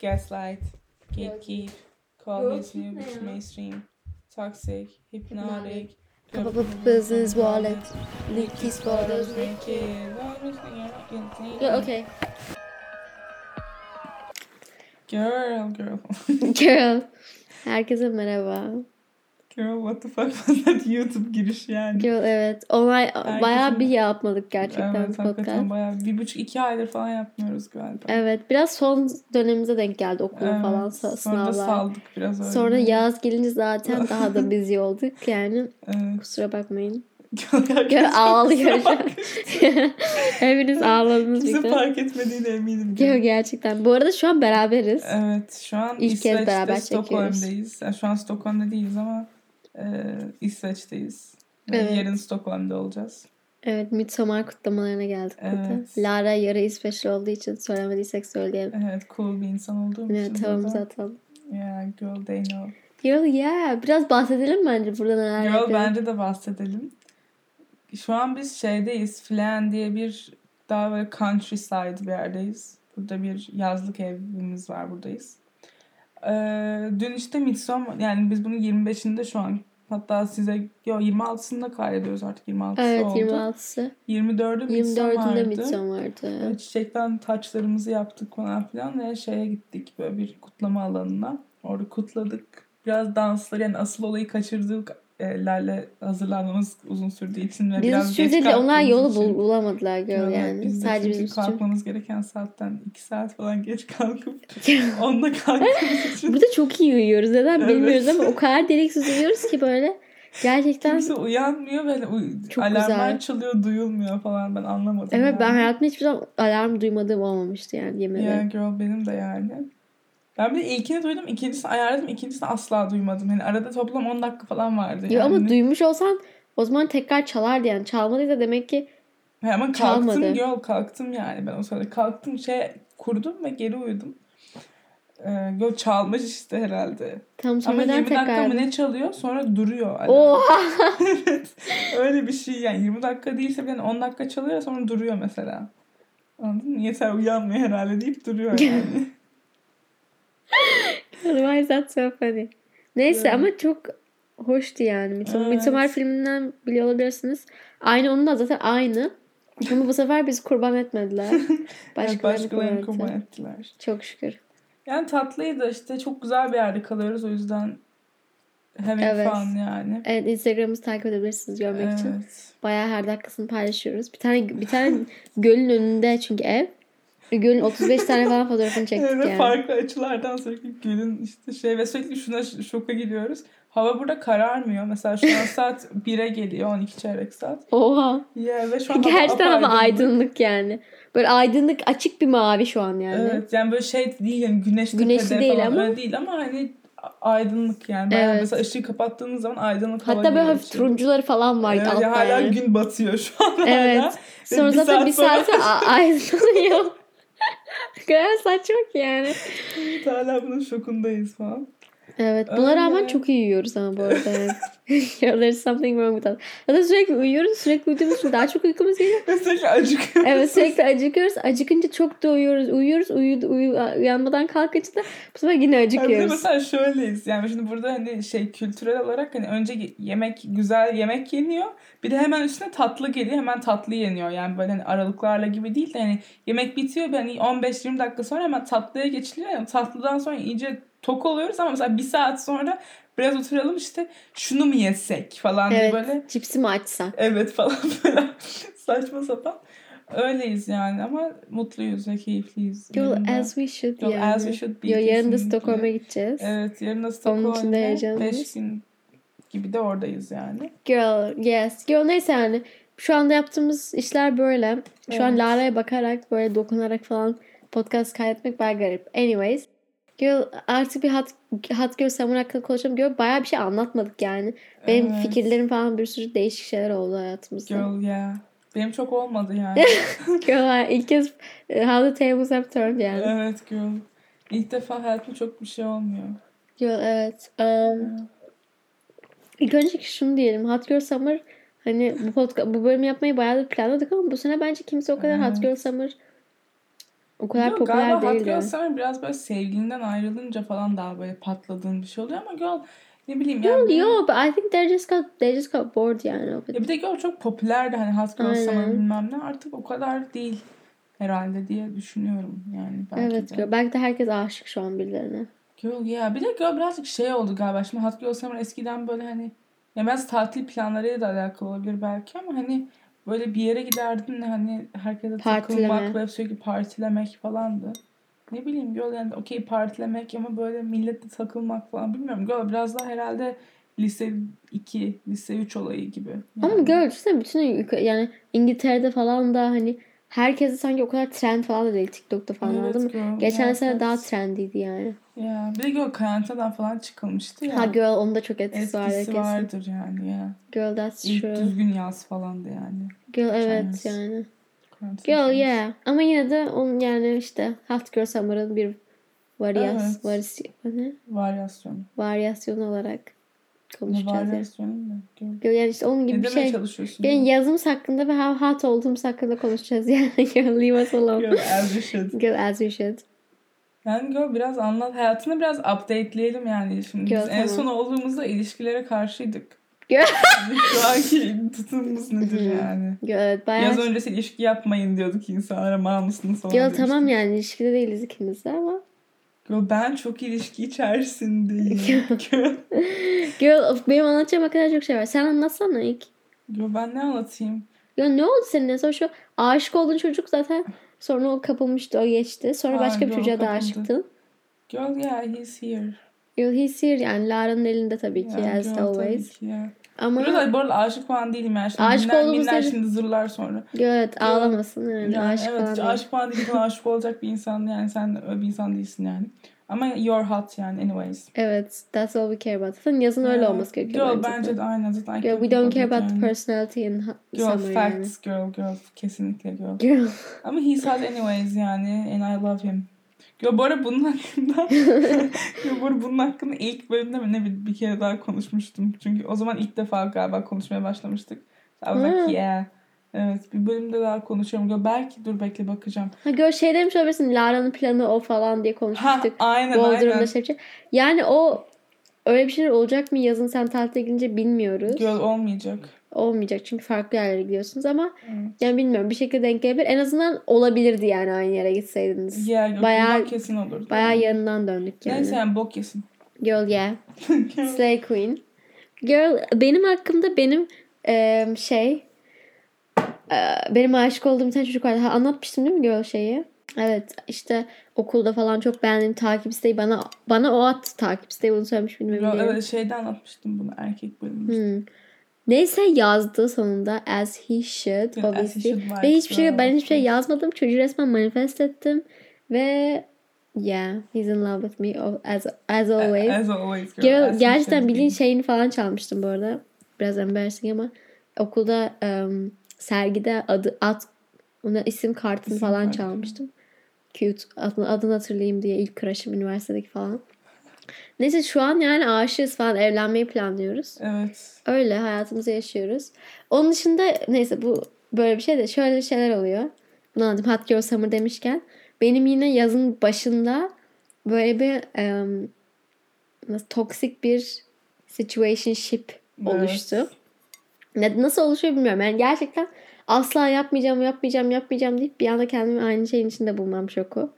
gaslight, gatekeep, call his new bitch mainstream, toxic, hypnotic, Business wallet. Leaky photos. Yeah, okay. Girl, girl. Girl. Herkese merhaba. Girl, what the fuck was that YouTube giriş yani? Girl evet. Olay Herkesin- bayağı bir yapmadık gerçekten evet, podcast. bayağı bir buçuk iki aydır falan yapmıyoruz galiba. Evet biraz son dönemimize denk geldi okul Evet, falan sa- Sonra da sınavlar. saldık biraz öyle. Sonra yaz gelince zaten daha da busy olduk yani Evet. kusura bakmayın. Ağlıyor Hepiniz ağladınız Kimse bir fark etmediğine eminim. Girl gerçekten. Bu arada şu an beraberiz. Evet şu an İlk kez İsveç'te beraber çekiyoruz. Stockholm'dayız. Yani şu an Stockholm'da değiliz ama e, İsveç'teyiz. Ve Evet. Yarın Stockholm'da olacağız. Evet Midsommar kutlamalarına geldik burada. Evet. Lara yarı İsveçli olduğu için söylemediysek söyleyelim. Evet cool bir insan olduğum Evet için. tavamızı burada. atalım. Yeah girl they know. Girl yeah. Biraz bahsedelim bence burada neler Girl yapıyoruz. bence de bahsedelim. Şu an biz şeydeyiz. Flen diye bir daha böyle countryside bir yerdeyiz. Burada bir yazlık evimiz var buradayız. Ee, dün işte Midsommar yani biz bunu 25'inde şu an hatta size yo 26'sında kaydediyoruz artık 26'sı Evet oldu. 26'sı. 24'ü 24'ünde Midsommar'dı. Midsommar'dı. Böyle Çiçekten taçlarımızı yaptık falan filan ve şeye gittik böyle bir kutlama alanına. Orada kutladık. Biraz dansları yani asıl olayı kaçırdık. E, Lale hazırlanmamız uzun sürdüğü için ve Biz biraz geç sürdü onlar yolu için. bul- bulamadılar Evet, yani. Biz de Sadece bizim için. kalkmamız gereken saatten 2 saat falan geç kalkıp onda kalktığımız için Burada çok iyi uyuyoruz. Neden Evet. bilmiyoruz ama o kadar deliksiz uyuyoruz ki böyle. Gerçekten kimse uyanmıyor uy- Çok alarmlar güzel. çalıyor duyulmuyor falan ben anlamadım. Evet ben yani. hayatımda hiçbir zaman alarm duymadığım olmamıştı yani yemin Yeah ederim. girl benim de yani. Ben bir de ilkini duydum, ikincisini ayarladım, ikincisini asla duymadım. Yani arada toplam 10 dakika falan vardı yani. Yo, ama duymuş olsan o zaman tekrar çalardı yani. Çalmadıysa demek ki He, ama kalktım çalmadı. girl kalktım yani ben o sırada. Kalktım şey kurdum ve geri uyudum. Ee, girl çalmış işte herhalde. tam Ama sonradan 20 dakika mı ne çalıyor sonra duruyor. alarm. Oha! evet. Öyle bir şey yani 20 dakika değilse bile 10 dakika çalıyor sonra duruyor mesela. Anladın mı? Yeter uyanmıyor herhalde deyip duruyor yani. Why is that so funny? Neyse Evet. ama çok hoştu yani. Midsommar, Evet. Midsommar filminden biliyor olabilirsiniz. Aynı onun da zaten aynı. Ama bu sefer bizi kurban etmediler. evet, Başkalarını başkalarını kurban kurban etti. ettiler. Çok şükür. Yani tatlıydı işte çok güzel bir yerde kalıyoruz o yüzden having Evet. fun yani. Evet Instagram'ımızı takip edebilirsiniz görmek için. Evet. Bayağı her dakikasını paylaşıyoruz. Bir tane bir tane gölün önünde çünkü ev. Gölün 35 tane falan fotoğrafını çektik Evet, yani. farklı açılardan sürekli gölün işte şey ve sürekli şuna şoka gidiyoruz. Hava burada kararmıyor. Mesela şu an saat 1'e geliyor 12 çeyrek saat. Oha. Yeah, ve şu an Gerçekten hava apaydınlık. aydınlık yani. Böyle aydınlık açık bir mavi şu an yani. Evet yani böyle şey değil yani güneş Güneşli tepede değil falan ama- öyle değil ama hani aydınlık yani. Bayağı Evet. Mesela ışığı kapattığınız zaman aydınlık hava Hatta böyle hafif içeri. turuncuları falan var Evet, altta hala yani. gün batıyor şu an Evet. hala. Sonra bir zaten saat bir saat aydınlanıyor. Kadar saçma ki yani. hala bunun şokundayız falan. Evet. Buna rağmen çok iyi uyuyoruz ama bu arada. yani. There's something wrong with us. Zaten sürekli uyuyoruz. Sürekli uyuduğumuz için daha çok uykumuz geliyor. Sürekli acıkıyoruz. Evet sürekli acıkıyoruz. Acıkınca çok da uyuyoruz. Uyuyoruz. Uyu, uyu, uyanmadan kalkınca da bu sefer yine Yani acıkıyoruz. mesela şöyleyiz. Yani şimdi burada hani şey kültürel olarak hani önce ye- yemek güzel yemek yeniyor. Bir de hemen üstüne tatlı geliyor. Hemen tatlı yeniyor. Yani böyle hani aralıklarla gibi değil de hani yemek bitiyor. Yani 15-20 dakika sonra hemen tatlıya geçiliyor. Yani tatlıdan sonra iyice tok oluyoruz ama mesela bir saat sonra biraz oturalım işte şunu mu yesek falan Evet. böyle Cipsi mi açsak? evet falan böyle saçma sapan. Öyleyiz yani ama mutluyuz ve keyifliyiz. Yo, Yerinde. as we should Yo, yani. as we should be, Yo, yarın da. Stockholm'a gideceğiz. Evet yarın da Stockholm'da heyecanlıyız. 5 gün gibi de oradayız yani. Girl, yes. Girl neyse yani. Şu anda yaptığımız işler böyle. Şu an Evet. Lara'ya bakarak böyle dokunarak falan podcast kaydetmek bayağı garip. Anyways. Girl artık bir hat, hat Girl Summer hakkında konuşalım. Girl bayağı bir şey anlatmadık yani. Benim Evet. fikirlerim falan bir sürü değişik şeyler oldu hayatımızda. Girl yeah. Benim çok olmadı yani. Girl ilk kez e, how the tables have turned yani. evet girl. İlk defa hayatımda çok bir şey olmuyor. Girl evet. Um, ilk önce şunu diyelim. Hot Girl Summer hani bu podcast, bu bölümü yapmayı bayağı da planladık ama bu sene bence kimse o kadar Hot Evet. Girl Summer O kadar Yok, popüler galiba Hot değildi. Girl Summer biraz böyle sevgilinden ayrılınca falan daha böyle patladığın bir şey oluyor ama Girl ne bileyim yani. Yo, benim- yo, but I think they just got they just got bored yani. Ya bir de Girl çok popülerdi hani Hot Girl Aynen. Summer bilmem ne artık o kadar değil herhalde diye düşünüyorum yani belki Evet, de. girl. belki de herkes aşık şu an birilerine. Girl ya bir de Girl birazcık şey oldu galiba şimdi Hot Girl Summer eskiden böyle hani ya biraz tatil planlarıyla da alakalı olabilir belki ama hani böyle bir yere giderdin de hani herkese Partileme. takılmak ve sürekli partilemek falandı. Ne bileyim Girl yani okey partilemek ama böyle milletle takılmak falan bilmiyorum. Girl biraz daha herhalde lise 2, lise 3 olayı gibi. Ama Yani. girl düşünsene bütün ülke- yani İngiltere'de falan da hani herkese sanki o kadar trend falan da değil TikTok'ta falan Evet, anladın mı? Geçen Ya, sene evet. daha trendiydi yani. Ya bir de Girl Karantina'dan falan çıkılmıştı ya. Ha girl onun da çok etkisi Etkisi kesin. vardır yani ya. Girl that's İlk true. düzgün yaz falandı yani. Girl evet yaz. yani. Karantina Girl yeah. Ama yine de onun yani işte Hot Girl Summer'ın bir varyas, Evet. varis, ne? Varyasyonu. varyasyonu olarak Ne konuşacağız. ya. varyasyonu ne? Girl. Girl yani işte onun gibi Ne bir şey. çalışıyorsun? Yani yazımız hakkında ve how hot olduğumuz hakkında konuşacağız yani. Girl leave us alone. Girl as you should. Girl as you should. Yani Girl biraz anlat. Hayatını biraz updateleyelim yani. Şimdi Girl, biz en tamam. son olduğumuzda ilişkilere karşıydık. Şu anki tutumumuz nedir yani? Evet bayağı. Yaz öncesi ilişki yapmayın diyorduk insanlara mal mısınız falan demiştik. tamam yani ilişkide değiliz ikimiz de ama. Girl ben çok ilişki içerisindeyim. Girl. Of, benim anlatacağım o kadar çok şey var. Sen anlatsana ilk. Girl ben ne anlatayım? Ya ne oldu senin en son şu aşık olduğun çocuk zaten sonra o kapılmıştı o geçti. Sonra Ha, başka bir çocuğa da kapıldı. aşıktın. Girl yeah he's here. Girl he's here yani Lara'nın elinde tabii ki Yani as girl, always. ki ya. Ama Burada bu arada aşık falan değilim yani. Şimdi Aşık olduğumuz dinler dedi- şimdi zırlar sonra. evet ağlamasın yani, Yani aşık evet falan aşık falan değil. Aşık olacak bir insan yani sen öyle bir insan değilsin yani. Ama you're hot yani anyways. Evet that's all we care about. Zaten yazın öyle Ya, olması gerekiyor Girl bence. bence de. aynen zaten. Girl, we don't care about yani. personality in Girl summer yani. facts girl girl kesinlikle girl. Girl. Ama he's hot anyways yani and I love him. Girl bu arada bunun hakkında Girl, bu arada bunun hakkında ilk bölümde mi ne bir, bir kere daha konuşmuştum. Çünkü o zaman ilk defa galiba konuşmaya başlamıştık. I was like yeah. Evet bir bölümde daha konuşuyorum. Belki dur bekle bakacağım. Ha gör şey demiş olabilirsin Lara'nın planı o falan diye Ha konuşmuştuk. aynen Bodrum'da aynen. şey. Yani o öyle bir şeyler olacak mı yazın sen tatile gidince bilmiyoruz. Girl olmayacak. Olmayacak çünkü farklı yerlere gidiyorsunuz ama Evet. yani bilmiyorum bir şekilde denk gelebilir. En azından olabilirdi yani aynı yere gitseydiniz. Yeah, girl, Bayağı- kesin olur. Bayağı yanından döndük yani. Neyse yani bok yesin. Girl yeah. Slay Queen. Girl benim hakkımda benim eee, şey benim aşık olduğum bir tane çocuk vardı. Ha, anlatmıştım değil mi Girl şeyi? Evet işte okulda falan çok beğendiğim takip isteği bana bana o attı takip isteği bunu söylemiş bilmiyorum. evet şeyde anlatmıştım bunu erkek bölümünde. Hmm. Neyse yazdı sonunda as he should Yeah, as he obviously. should Ve hiçbir şey ben hiçbir şey course. yazmadım. Çocuğu resmen manifest ettim ve yeah he's in love with me as as always. As always girl. Girl, as gerçekten bildiğin şeyini falan çalmıştım bu arada. Biraz embarrassing ama okulda em, sergide adı at ona isim kartını İsim falan kartı. çalmıştım. Cute. Adını, adını hatırlayayım diye ilk crush'ım üniversitedeki falan. Neyse şu an yani aşığız falan evlenmeyi planlıyoruz. Evet. Öyle hayatımızı yaşıyoruz. Onun dışında neyse bu böyle bir şey de şöyle şeyler oluyor. Bunu anladım. Hot Girl Summer demişken benim yine yazın başında böyle bir em, nasıl toksik bir situationship oluştu. Evet. Ne, nasıl oluşuyor bilmiyorum. Yani gerçekten asla yapmayacağım, yapmayacağım, yapmayacağım deyip bir anda kendimi aynı şeyin içinde bulmam şoku.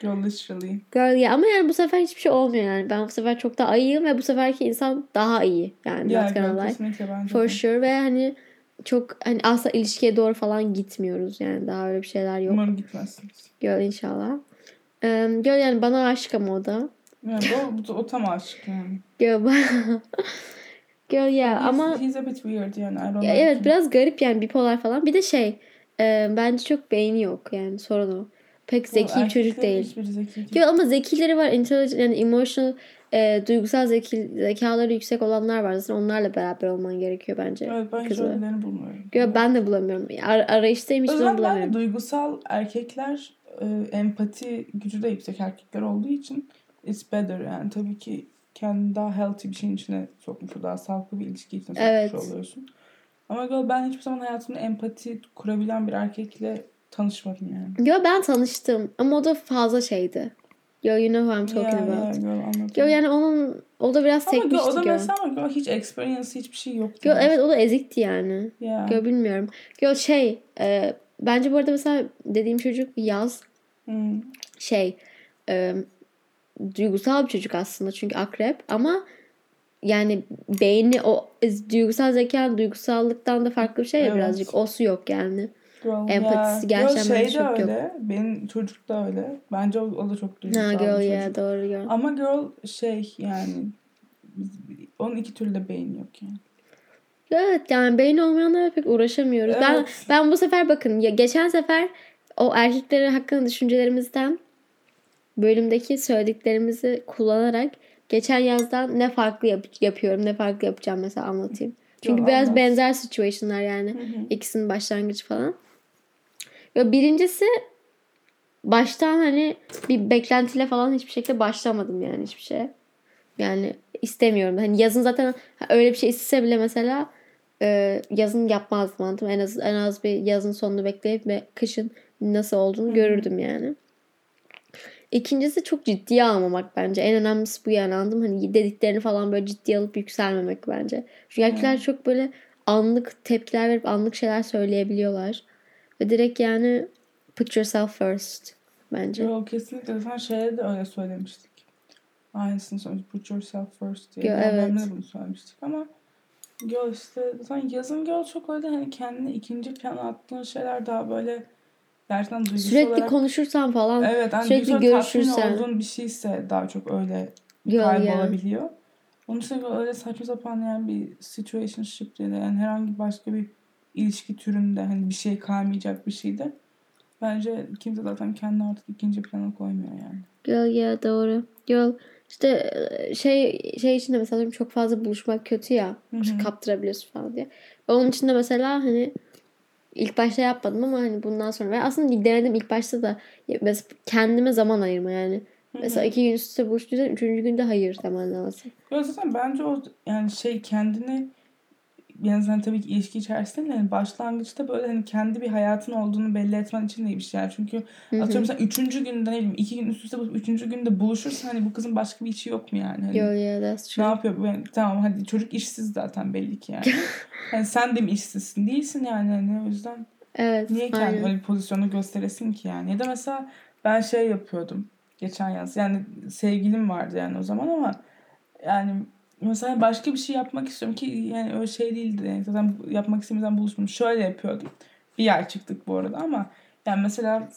Girl literally. Girl ya ama yani bu sefer hiçbir şey olmuyor yani. Ben bu sefer çok daha iyiyim ve bu seferki insan daha iyi. Yani Yeah, girl kesinlikle bence For sure ve hani çok hani asla ilişkiye doğru falan gitmiyoruz yani daha öyle bir şeyler yok. Umarım gitmezsiniz. Gör inşallah. Ee, gör yani bana aşık ama o da. Yani bu, o tam aşık yani. Gör Gör ya He's, ama he's a bit weird yani. I don't ya evet him. biraz garip yani bipolar falan. Bir de şey e, bence çok beyni yok yani sorun o. Pek Girl, zeki bir çocuk değil. Zeki değil. Yok ama zekileri var. Intelligent yani emotional e, duygusal zeki, zekaları yüksek olanlar var. Zaten onlarla beraber olman gerekiyor bence. Evet ben hiç bulmuyorum. Gör ben de bulamıyorum. Ar- arayıştayım hiç zaman bulamıyorum. duygusal erkekler e, empati gücü de yüksek erkekler olduğu için it's better yani tabii ki kendini daha healthy bir şeyin içine sokmuş daha sağlıklı bir ilişki içine sokmuş Evet. oluyorsun. Ama girl, ben hiçbir zaman hayatımda empati kurabilen bir erkekle tanışmadım yani. Yo ben tanıştım ama o da fazla şeydi. Yo you know who I'm talking Ya, about. girl, anladım. Yo yani onun o da biraz ama girl, sekmişti o da mesela ama girl, hiç experience hiçbir şey yoktu. Yo evet o da ezikti yani. Ya. Yo bilmiyorum. Yo şey e, bence bu arada mesela dediğim çocuk yaz Hmm. şey e, duygusal bir çocuk aslında çünkü akrep ama yani beyni o duygusal zeka duygusallıktan da farklı bir şey ya Evet. birazcık. Osu yok yani. Girl, Empatisi gerçekten Girl, şey bence de çok yok. öyle. Benim çocuk da öyle. Bence o, o da çok duygusal Ha bir girl çocuk. ya doğru girl. Ama girl şey yani onun iki türlü de beyin yok yani. Evet yani beyin olmayanlara pek uğraşamıyoruz. Ben Evet. ben bu sefer bakın ya geçen sefer o erkekleri hakkında düşüncelerimizden bölümdeki söylediklerimizi kullanarak geçen yazdan ne farklı yap- yapıyorum ne farklı yapacağım mesela anlatayım. Çünkü Yo, biraz anlat. benzer situation'lar yani. İkisinin başlangıcı falan. Ya birincisi baştan hani bir beklentiyle falan hiçbir şekilde başlamadım yani hiçbir şeye. Yani istemiyorum. Hani yazın zaten öyle bir şey istese bile mesela e, yazın yapmazdım anladın mı? En az en az bir yazın sonunu bekleyip ve kışın nasıl olduğunu görürdüm yani. İkincisi çok ciddiye almamak bence. En önemlisi bu yani anladım. Hani dediklerini falan böyle ciddiye alıp yükselmemek bence. Çünkü erkekler çok böyle anlık tepkiler verip anlık şeyler söyleyebiliyorlar. Ve direkt yani put yourself first bence. Yo, kesinlikle. Sen şeye de öyle söylemiştik. Aynısını söylemiştik. Put yourself first diye. Yo, evet. Ben de bunu söylemiştik ama Girl işte zaten yazın girl çok öyle hani kendini ikinci plana attığın şeyler daha böyle gerçekten duygusal Sürekli olarak konuşursan falan evet hani sürekli görüşürsen. olduğun bir şeyse daha çok öyle Yo, kaybolabiliyor. Onun için öyle saçma sapan yani bir situationship ya da yani herhangi başka bir ilişki türünde hani bir şey kaymayacak bir şeyde bence kimse zaten kendini artık ikinci plana koymuyor yani. Girl ya doğru. Girl işte e, şey şey için de mesela çok fazla buluşmak kötü ya. Kaptırabiliyorsun falan diye. Onun için de mesela hani ilk başta yapmadım ama hani bundan sonra ve aslında denedim ilk başta da mesela kendime zaman ayırma yani. Mesela iki gün üst üste buluştuysan üçüncü günde hayır demen lazım. Ya zaten bence o yani şey kendini yani sen tabii ki ilişki içerisinde de yani başlangıçta böyle hani kendi bir hayatın olduğunu belli etmen için de bir şey. Yani çünkü atıyorum sen üçüncü günde ne bileyim iki gün üst üste bulup üçüncü günde buluşursan hani bu kızın başka bir işi yok mu yani? Hani Yo yeah that's ne true. yapıyor bu? Yani, tamam hadi çocuk işsiz zaten belli ki yani. hani sen de mi işsizsin? Değilsin yani hani o yüzden Evet. Niye kendini aynen. öyle bir pozisyonda gösteresin ki yani? Ya da mesela ben şey yapıyordum geçen yaz. Yani sevgilim vardı yani o zaman ama yani mesela başka bir şey yapmak istiyorum ki yani öyle şey değildi. Yani zaten yapmak istemeden buluşmam. Şöyle yapıyordum. Bir ay çıktık bu arada ama yani mesela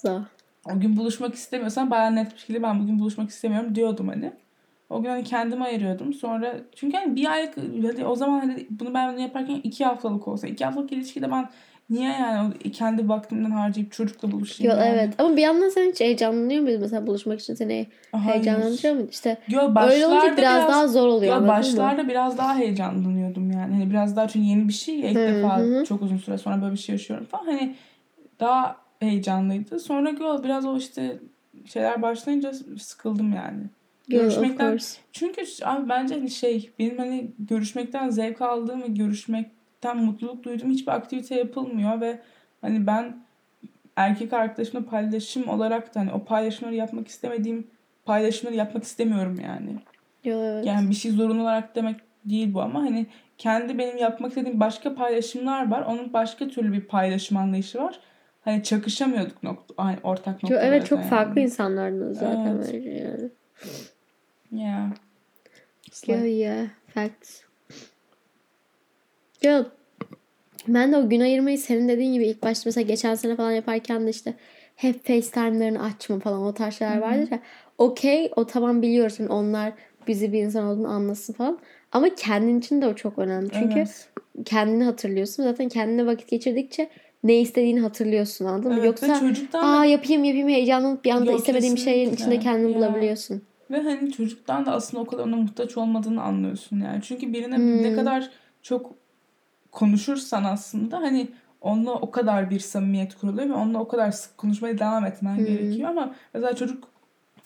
o gün buluşmak istemiyorsam bayağı net bir şekilde ben bugün buluşmak istemiyorum diyordum hani. O gün hani kendime ayırıyordum. Sonra çünkü hani bir aylık hadi o zaman hani bunu ben bunu yaparken iki haftalık olsa iki haftalık ilişkide ben niye yani kendi vaktimden harcayıp çocukla buluşayım Yo, yani? evet ama bir yandan sen hiç heyecanlanıyor muydun mesela buluşmak için seni Hayır. heyecanlandırıyor muydu? İşte Yo, öyle başlarda olunca biraz, daha zor oluyor Yo, anladın mı? başlarda biraz daha heyecanlanıyordum yani. Hani biraz daha çünkü yeni bir şey ya ilk Hı defa hı. çok uzun süre sonra böyle bir şey yaşıyorum falan. Hani daha heyecanlıydı. Sonra yo, biraz o işte şeyler başlayınca sıkıldım yani. Görüşmekten çünkü abi bence hani şey benim hani görüşmekten zevk aldığım ve görüşmekten mutluluk duyduğum hiçbir aktivite yapılmıyor ve hani ben erkek arkadaşımla paylaşım olarak da hani o paylaşımları yapmak istemediğim paylaşımları yapmak istemiyorum yani. Yo, evet. Yani bir şey zorunlu olarak demek değil bu ama hani kendi benim yapmak istediğim başka paylaşımlar var. Onun başka türlü bir paylaşım anlayışı var. Hani çakışamıyorduk nokta, aynı ortak noktalarda. evet çok yani. farklı insanlardınız zaten Evet. bence yani. Yeah. It's like- yeah facts. Yo ben de o gün ayırmayı senin dediğin gibi ilk başta mesela geçen sene falan yaparken de işte hep FaceTime'larını açma falan o tarz şeyler vardır ya. Okey o tamam biliyorsun onlar bizi bir insan olduğunu anlasın falan. Ama kendin için de o çok önemli. Çünkü Evet. kendini hatırlıyorsun. Zaten kendine vakit geçirdikçe ne istediğini hatırlıyorsun anladın mı? Evet, Yoksa aa yapayım yapayım heyecanlanıp bir anda Yok, istemediğim bir şeyin içinde kendini Ya. bulabiliyorsun. Ve hani çocuktan da aslında o kadar ona muhtaç olmadığını anlıyorsun yani. Çünkü birine Hmm. ne kadar çok konuşursan aslında hani onunla o kadar bir samimiyet kuruluyor ve onunla o kadar sık konuşmaya devam etmen Hmm. gerekiyor ama mesela çocuk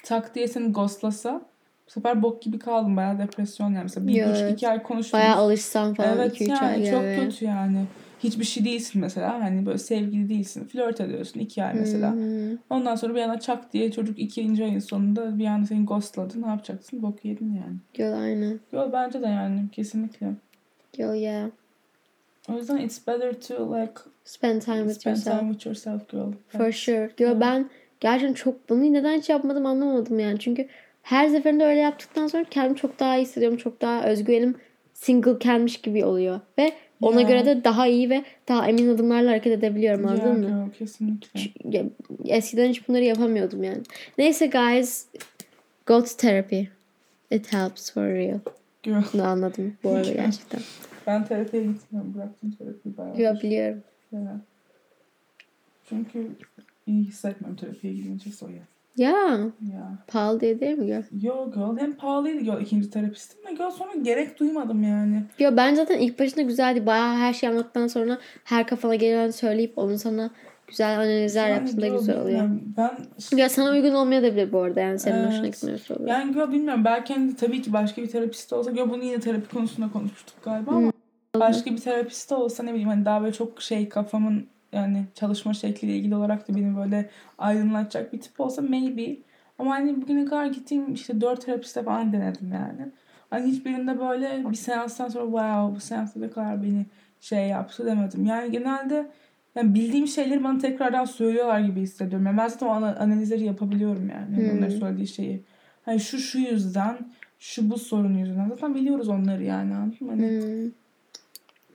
tak diye seni ghostlasa bu sefer bok gibi kaldın. Bayağı depresyon yani. Mesela bir üç, evet. iki ay konuştunuz. Bayağı alışsan falan Evet 2-3 ay yani çok yani. kötü yani. hiçbir şey değilsin mesela. Hani böyle sevgili değilsin. Flört ediyorsun iki ay mesela. Hmm. Ondan sonra bir anda çak diye çocuk ikinci ayın sonunda bir anda seni ghostladı. Ne yapacaksın? Bok yedin yani. Girl aynen. Yo bence de yani kesinlikle. Girl yeah. O yüzden it's better to like Spend time with spend yourself. time with yourself girl. For sure. Girl ben gerçekten çok bunu neden hiç yapmadım anlamadım yani. Çünkü her seferinde öyle yaptıktan sonra kendimi çok daha iyi hissediyorum. Çok daha özgüvenim single kenmiş gibi oluyor. Ve ona Ya. göre de daha iyi ve daha emin adımlarla hareket edebiliyorum anladın mı? girl, kesinlikle. Eskiden hiç bunları yapamıyordum yani. Neyse guys. Go to therapy. It helps for real. Bunu anladım bu arada gerçekten. Ben terapiye gitmiyorum. Bıraktım terapiyi bayağı. Yo biliyorum. Çünkü iyi hissetmiyorum terapiye gidince so ya. Ya pahalı diye değil mi girl? Yo girl hem pahalıydı girl ikinci terapistim de girl sonra gerek duymadım yani. Yo ben zaten ilk başında güzeldi. Bayağı her şey anlattıktan sonra her kafana gelen söyleyip onu sana güzel analizler Yani yaptığında güzel oluyor. bilmiyorum. Ben Ya sana uygun olmayabilir bu arada yani senin hoşuna Evet. gitmiyorsa oluyor. yani girl bilmiyorum belki hani tabii ki başka bir terapist olsa girl bunu yine terapi konusunda konuşmuştuk galiba ama başka bir terapist olsa ne bileyim hani daha böyle çok şey kafamın yani çalışma şekliyle ilgili olarak da beni böyle aydınlatacak bir tip olsa maybe. Ama hani bugüne kadar gittiğim işte dört terapiste falan denedim yani. Hani hiçbirinde böyle bir seanstan sonra wow bu seansta ne kadar beni şey yaptı demedim. Yani genelde yani bildiğim şeyleri bana tekrardan söylüyorlar gibi hissediyorum. Yani ben zaten o ana- analizleri yapabiliyorum yani. Hmm. Onların söylediği şeyi. Hani şu şu yüzden, şu bu sorun yüzünden. Zaten biliyoruz onları yani anladın mı? Hani Hmm.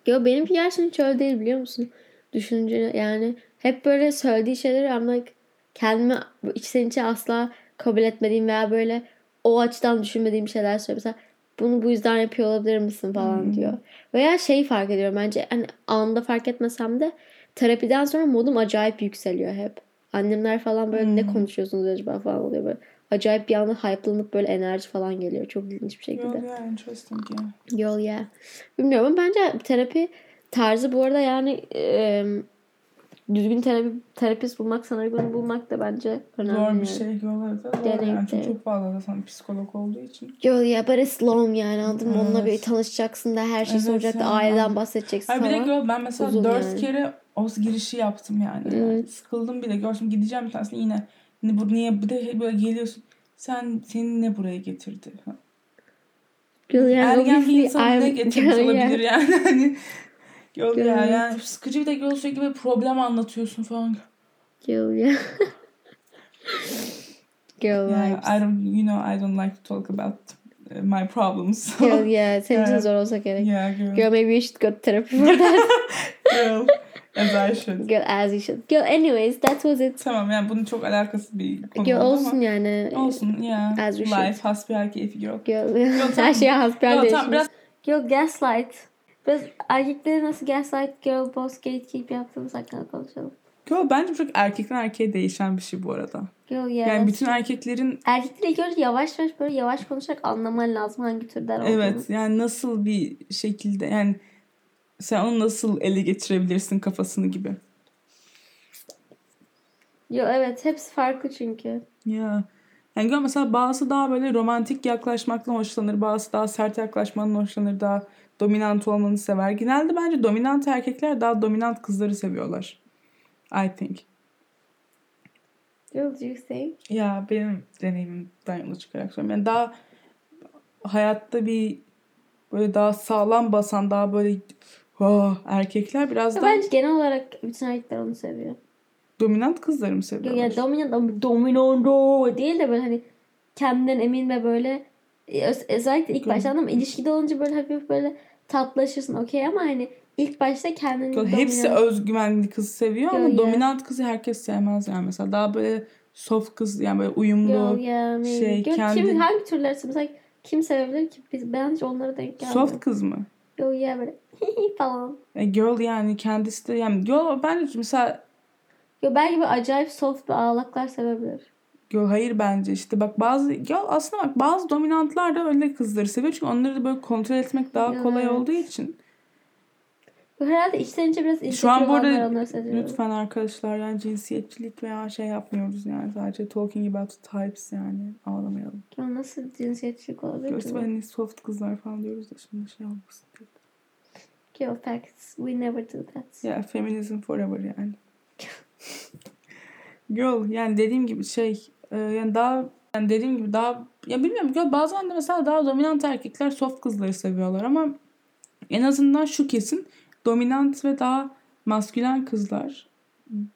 Yo benimki gerçekten hiç öyle değil biliyor musun? Düşünce yani hep böyle söylediği şeyleri like kendime içten içe asla kabul etmediğim veya böyle o açıdan düşünmediğim şeyler söylüyor. Mesela bunu bu yüzden yapıyor olabilir misin falan Hmm. diyor. Veya şey fark ediyorum bence hani anında fark etmesem de terapiden sonra modum acayip yükseliyor hep. Annemler falan böyle ne Hmm. konuşuyorsunuz acaba falan oluyor böyle. Acayip bir anda hype'lanıp böyle enerji falan geliyor. Çok ilginç bir şekilde. Yo, yeah, interesting yeah. Yol ya. Bilmiyorum ama bence terapi tarzı bu arada yani e, düzgün terapi, terapist bulmak, sana uygun bulmak da bence önemli. Zor bir şey yolları da zor Deneyim, yani. Çünkü çok fazla zaten psikolog olduğu için. Yol ya but it's long yani anladın mı? Onunla bir tanışacaksın da her şey Evet, soracak da aileden bahsedeceksin Hayır bir de gör ben mesela Uzun dört yani. kere o girişi yaptım yani. Evet. Sıkıldım bile. Görsün gideceğim bir tanesine yine. Yine bu niye bir de böyle geliyorsun. Sen seni ne buraya getirdi? Yani Ergen bir obviously insan ne getirmiş Yeah. olabilir yani. Hani Yol ya yani sıkıcı bir de yol sürekli böyle problem anlatıyorsun falan. Yol ya. Girl Yeah, vibes. I don't, you know, I don't like to talk about uh, my problems. So, Girl ya. Senin için Evet. zor olsa gerek. yeah, girl. Girl maybe you should go to therapy for that. girl. As I should. Girl as you should. Girl anyways that was it. Tamam yani bunun çok alakası bir konu Girl olsun ama. yani. Olsun ya. As we should. Life, hasbihal keyfi girl. Girl. Yo, Her şeye hasbihal değişmiş. tamam, biraz- Girl gaslight. Biz erkekleri nasıl gaslight, girl boss, gatekeep yaptığımız hakkında konuşalım. Girl bence çok erkekten erkeğe değişen bir şey bu arada. Girl yeah. Yani bütün erkeklerin Erkekleri ilk önce yavaş yavaş böyle yavaş konuşarak anlaman lazım hangi türden olduğunu. evet yani nasıl bir şekilde yani sen onu nasıl ele geçirebilirsin kafasını gibi. Yo evet hepsi farklı çünkü. Ya. Yani gör mesela bazısı daha böyle romantik yaklaşmaktan hoşlanır. Bazısı daha sert yaklaşmandan hoşlanır. Daha dominant olmanı sever. Genelde bence dominant erkekler daha dominant kızları seviyorlar. I think. Girl do you think? Ya benim deneyimimden yola çıkarak söylüyorum. Yani daha hayatta bir böyle daha sağlam basan daha böyle oh, erkekler biraz Ya daha bence genel olarak bütün erkekler onu seviyor. dominant kızları mı Yo, seviyorlar? yani dominant ama dominando değil de böyle hani kendinden emin ve böyle e, öz- özellikle ilk başta ama ilişkide olunca böyle hafif böyle tatlaşırsın okey ama hani ilk başta kendini Girl, Hepsi dominant- özgüvenli kız seviyor ama dominant kızı herkes sevmez yani mesela daha böyle soft kız yani böyle uyumlu. Yeah, şey, Girl, kendi- kim, hangi türler mesela kim sevebilir ki? Biz, ben hiç onlara denk gelmedim. Soft kız mı? Yo yeah böyle falan. E, girl yani kendisi de yani girl bence mesela Yo belki böyle acayip soft ve ağlaklar sevebilir. Yo hayır bence işte bak bazı ya aslında bak bazı dominantlar da öyle kızları seviyor çünkü onları da böyle kontrol etmek daha kolay Evet. olduğu için. Yo, herhalde içten içe biraz Şu an bu arada lütfen arkadaşlar yani cinsiyetçilik veya şey yapmıyoruz yani sadece talking about types yani ağlamayalım. Yo, nasıl cinsiyetçilik olabilir bu? hani soft kızlar falan diyoruz da şimdi şey olmasın. Yo facts. We never do that. Yeah, feminism forever yani. Girl yani dediğim gibi şey e, yani daha yani dediğim gibi daha ya bilmiyorum girl bazen de mesela daha dominant erkekler soft kızları seviyorlar ama en azından şu kesin dominant ve daha maskülen kızlar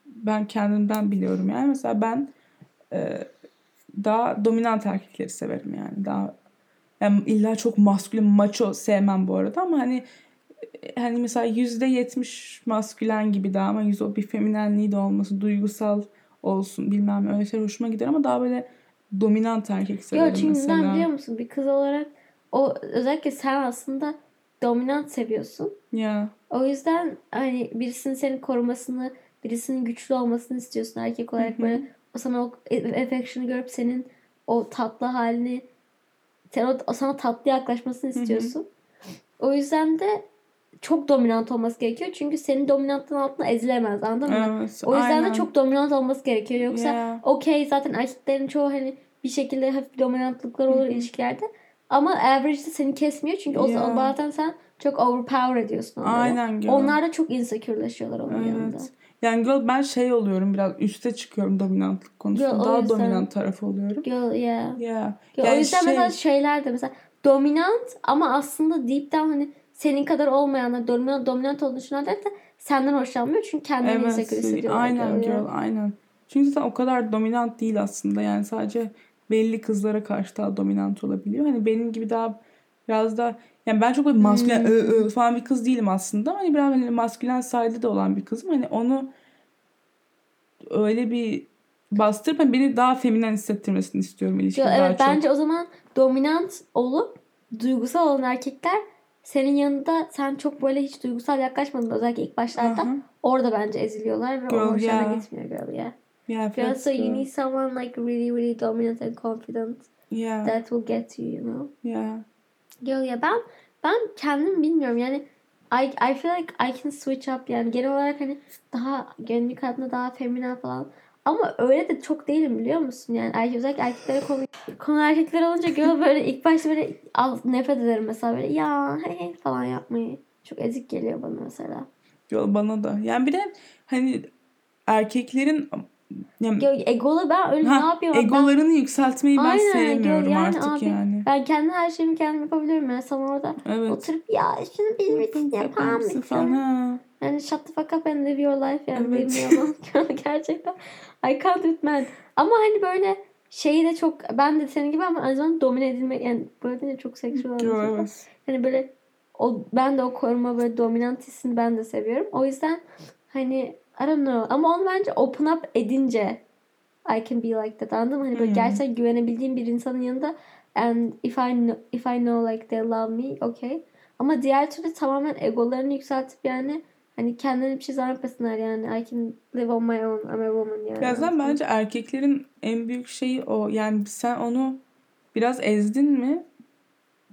ben kendimden biliyorum yani mesela ben e, daha dominant erkekleri severim yani daha yani illa çok maskülen maço sevmem bu arada ama hani hani mesela yüzde yetmiş maskülen gibi daha ama yüzde o bir feminenliği de olması duygusal olsun bilmem öyle şeyler hoşuma gider ama daha böyle dominant erkek severim Yo çünkü mesela. neden biliyor musun? Bir kız olarak o özellikle sen aslında dominant seviyorsun. Ya O yüzden hani birisinin seni korumasını, birisinin güçlü olmasını istiyorsun erkek olarak Hı hı. böyle o sana o affection'ı görüp senin o tatlı halini sen o, o sana tatlı yaklaşmasını istiyorsun. O yüzden de çok dominant olması gerekiyor. Çünkü senin dominantlığın altında ezilemez anladın mı? evet. O yüzden aynen. de çok dominant olması gerekiyor. Yoksa Ya. okey zaten erkeklerin çoğu hani bir şekilde hafif dominantlıklar olur Hı hı. ilişkilerde. Ama average de seni kesmiyor. Çünkü o Ya. zaman bazen sen çok overpower ediyorsun onları. Aynen girl. Onlar da çok insecure'laşıyorlar onun yanında. Evet. Yani girl ben şey oluyorum biraz üste çıkıyorum dominantlık konusunda. Girl, o Daha yüzden. dominant tarafı oluyorum. Girl, yeah. Yeah. Girl, o Yani yüzden şey- mesela şeyler de mesela dominant ama aslında deep down hani senin kadar olmayanlar dominant, dominant olduğunu düşünenler de senden hoşlanmıyor. Çünkü kendilerini insecure hissediyorlar. aynen girl, aynen. Çünkü zaten o kadar dominant değil aslında. Yani sadece belli kızlara karşı daha dominant olabiliyor. Hani benim gibi daha biraz da yani ben çok böyle maskülen Hmm. ı, ı falan bir kız değilim aslında. Hani biraz hani maskülen side'ı da olan bir kızım. Hani onu öyle bir bastırıp hani beni daha feminen hissettirmesini istiyorum ilişkide Yo, daha evet çok. bence o zaman dominant olup duygusal olan erkekler senin yanında sen çok böyle hiç duygusal yaklaşmadın özellikle ilk başlarda. Aha. Orada bence eziliyorlar ve Girl, o hoşlarına yeah. gitmiyor girl yeah. Yeah, Girl, so you need someone like really really dominant and confident Yeah, that will get you you know. yeah. Girl ya ben ben kendim bilmiyorum yani I, I feel like I can switch up yani genel olarak hani daha günlük hayatımda daha feminen falan ama öyle de çok değilim biliyor musun yani erkek, özellikle erkeklere konu konu erkekler olunca girl böyle ilk başta böyle al, nefret ederim mesela böyle ya hey hey falan yapmayı çok ezik geliyor bana mesela. Yo, bana da. Yani bir de hani erkeklerin yani, egolu ben öyle ha, ne yapıyorum ben, egolarını yükseltmeyi ben Aynen, sevmiyorum yani artık abi, yani. ben kendi her şeyimi kendim yapabiliyorum yani sana orada Evet. oturup ya şunu benim için yapar Yapamazsın falan. mısın? Ha. Yani shut the fuck up and live your life yani Evet. gerçekten I can't with men. Ama hani böyle şeyi de çok ben de senin gibi ama aynı zamanda domine edilmek yani böyle de çok seksüel evet. Hani böyle o ben de o koruma böyle dominant hissini ben de seviyorum. O yüzden hani I don't know ama onu bence open up edince I can be like that anladın mı? Hani böyle Hmm. gerçekten güvenebildiğim bir insanın yanında and if I know, if I know like they love me okay. Ama diğer türlü tamamen egolarını yükseltip yani hani kendilerine bir şey zannetmesinler yani I can live on my own I'm a woman yani. Mı? bence erkeklerin en büyük şeyi o. Yani sen onu biraz ezdin mi?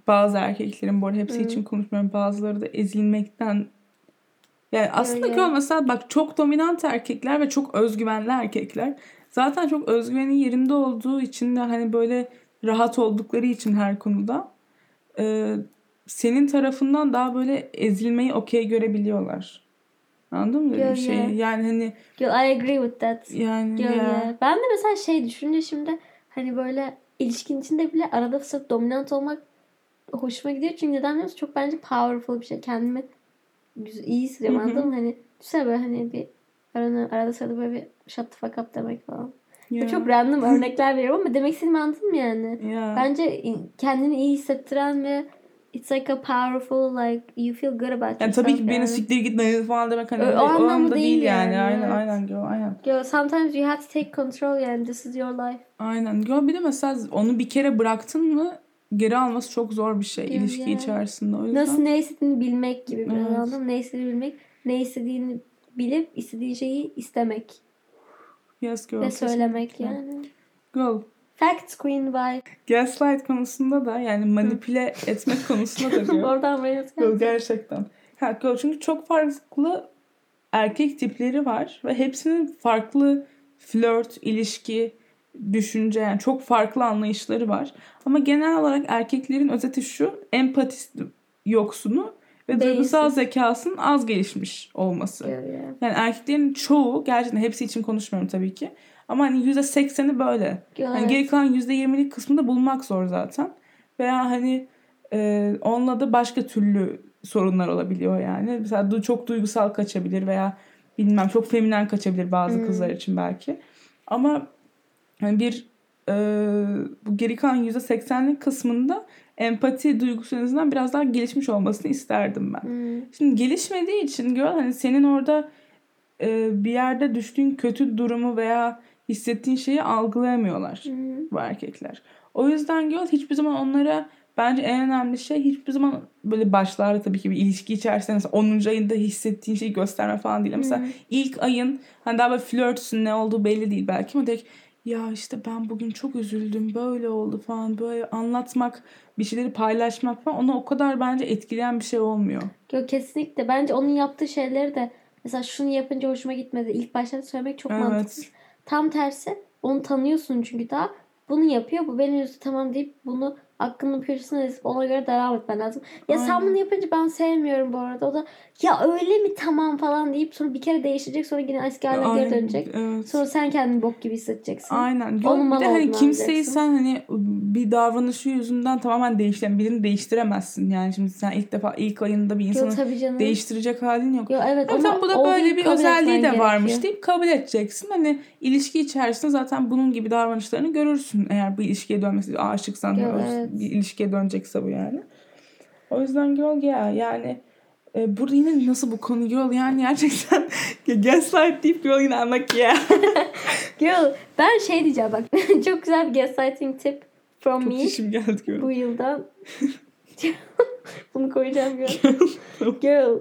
Bazı erkeklerin bu arada hepsi Hı. için konuşmuyorum. Bazıları da ezilmekten yani aslında Öyle. ki o mesela bak çok dominant erkekler ve çok özgüvenli erkekler zaten çok özgüveni yerinde olduğu için de hani böyle rahat oldukları için her konuda e, senin tarafından daha böyle ezilmeyi okey görebiliyorlar. Anladın mı Yo, şeyi? yeah. Yani hani Yo, I agree with that. yani Yo, ya. yeah. Ben de mesela şey düşünce şimdi hani böyle ilişkin içinde bile arada sırf dominant olmak hoşuma gidiyor. Çünkü neden biliyor musun? Çok bence powerful bir şey. Kendimi iyi hissediyorum anladın mı? Hani düşünsene böyle hani bir arada, arada sırada böyle bir shut the fuck up demek falan. ya. Çok random örnekler veriyorum ama demek istediğimi anladın mı yani? Ya. Bence in- kendini iyi hissettiren ve it's like a powerful like you feel good about Yani yourself tabii ki beni yani. siktir git ne falan demek hani o o anlamda anlamda değil, değil yani. yani, Aynen aynen Gö, aynen. Yo, sometimes you have to take control yani this is your life. Aynen. Gö bir de mesela onu bir kere bıraktın mı geri alması çok zor bir şey Ya, ilişki içerisinde. O yüzden Nasıl ne istediğini bilmek gibi biraz Evet. anladın mı? Ne istediğini bilmek, ne istediğini bilip istediğin şeyi istemek yes girl. ve söylemek kesinlikle. yani. Girl. Facts Queen by. Gaslight konusunda da yani manipüle etmek konusunda da girl. Oradan Girl gerçekten. Ha, girl, çünkü çok farklı erkek tipleri var ve hepsinin farklı flört, ilişki, düşünce yani çok farklı anlayışları var. Ama genel olarak erkeklerin özeti şu empati yoksunu ve Beyinsiz. duygusal zekasının az gelişmiş olması. Yeah. Yani erkeklerin çoğu gerçekten hepsi için konuşmuyorum tabii ki. Ama hani %80'i böyle. Hani evet. geri kalan %20'lik kısmını da bulmak zor zaten. Veya hani e, onunla da başka türlü sorunlar olabiliyor yani. Mesela du- çok duygusal kaçabilir veya bilmem çok feminen kaçabilir bazı Hmm. kızlar için belki. Ama hani bir e, bu geri kalan %80'lik kısmında empati duygusu en biraz daha gelişmiş olmasını isterdim ben. Hmm. Şimdi gelişmediği için gör hani senin orada e, bir yerde düştüğün kötü durumu veya hissettiğin şeyi algılayamıyorlar Hmm. bu erkekler. O yüzden gör hiçbir zaman onlara bence en önemli şey hiçbir zaman böyle başlarda tabii ki bir ilişki içerisinde mesela 10. ayında hissettiğin şeyi gösterme falan değil. Mesela Hmm. ilk ayın hani daha böyle flörtsün ne olduğu belli değil belki ama direkt ya işte ben bugün çok üzüldüm böyle oldu falan böyle anlatmak bir şeyleri paylaşmak falan ona o kadar bence etkileyen bir şey olmuyor. Yok kesinlikle. Bence onun yaptığı şeyleri de mesela şunu yapınca hoşuma gitmedi. İlk başta söylemek çok Evet. mantıklı. Tam tersi onu tanıyorsun çünkü daha. Bunu yapıyor. Bu benim yüzü tamam deyip bunu aklının köşesine ezip ona göre devam etmen lazım. Ya sen Aynen. bunu yapınca ben sevmiyorum bu arada. O da ya öyle mi tamam falan deyip sonra bir kere değiştirecek sonra yine eski haline geri dönecek. Evet. Sonra sen kendini bok gibi hissedeceksin. Aynen. Yok, Onun bir de hani kimseyi sen hani bir davranışı yüzünden tamamen değiştiren birini değiştiremezsin. Yani şimdi sen ilk defa ilk ayında bir Yok insanı canım. değiştirecek halin yok. Yok evet Ama ama sen bu da böyle bir özelliği de varmış deyip kabul edeceksin. Hani ilişki içerisinde zaten bunun gibi davranışlarını görürsün. Eğer bu ilişkiye dönmesi aşıksan Yok, o- evet. bir ilişkiye dönecekse bu yani. O yüzden girl ya yani e, burada yine nasıl bu konu girl yani gerçekten gaslight deyip girl yine like yeah. Girl, ben şey diyeceğim bak. çok güzel bir gaslighting tip from Çok me işim geldi girl. bu yıldan. Bunu koyacağım girl. girl.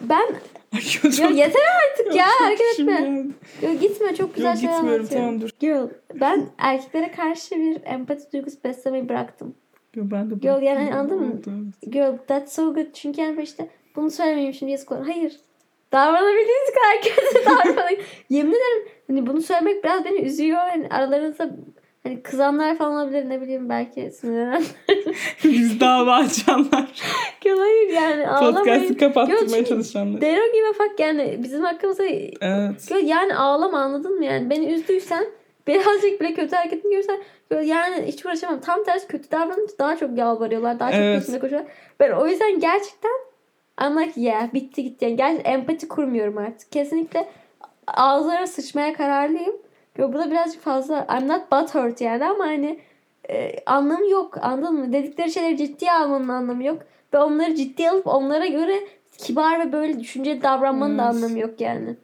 Ben Ay, ya yeter artık ya hareket etme. Girl, gitme çok güzel Yok şeyler gitmiyorum anlatıyorum. tamam dur. Girl ben erkeklere karşı bir empati duygusu beslemeyi bıraktım. Yo, ben de Girl, yani anladın mı? Evet. Girl that's so good. Çünkü yani işte bunu söylemeyeyim şimdi yazık olur. Hayır. Davranabildiğiniz kadar kötü davranın. Yemin ederim hani bunu söylemek biraz beni üzüyor. Hani aralarınızda hani kızanlar falan olabilir ne bileyim belki sinirlenen. Biz dava açanlar. Hayır yani Podcast'ı ağlamayın. Girl, kapattırmaya çalışanlar. Give a fuck yani bizim hakkımızda Evet. Yani ağlama anladın mı yani beni üzdüysen birazcık bile kötü hareketini görürsen girl, yani hiç uğraşamam. Tam tersi kötü davranınca daha çok yalvarıyorlar. Daha çok Evet. peşinde koşuyorlar. Ben o yüzden gerçekten I'm like yeah bitti gitti. Yani gerçekten empati kurmuyorum artık. Kesinlikle ağızlara sıçmaya kararlıyım. Yo, bu da birazcık fazla. I'm not butthurt yani ama hani e, anlamı yok. Anladın mı? Dedikleri şeyleri ciddiye almanın anlamı yok. Ve onları ciddiye alıp onlara göre kibar ve böyle düşünceli davranmanın da Evet. anlamı yok yani.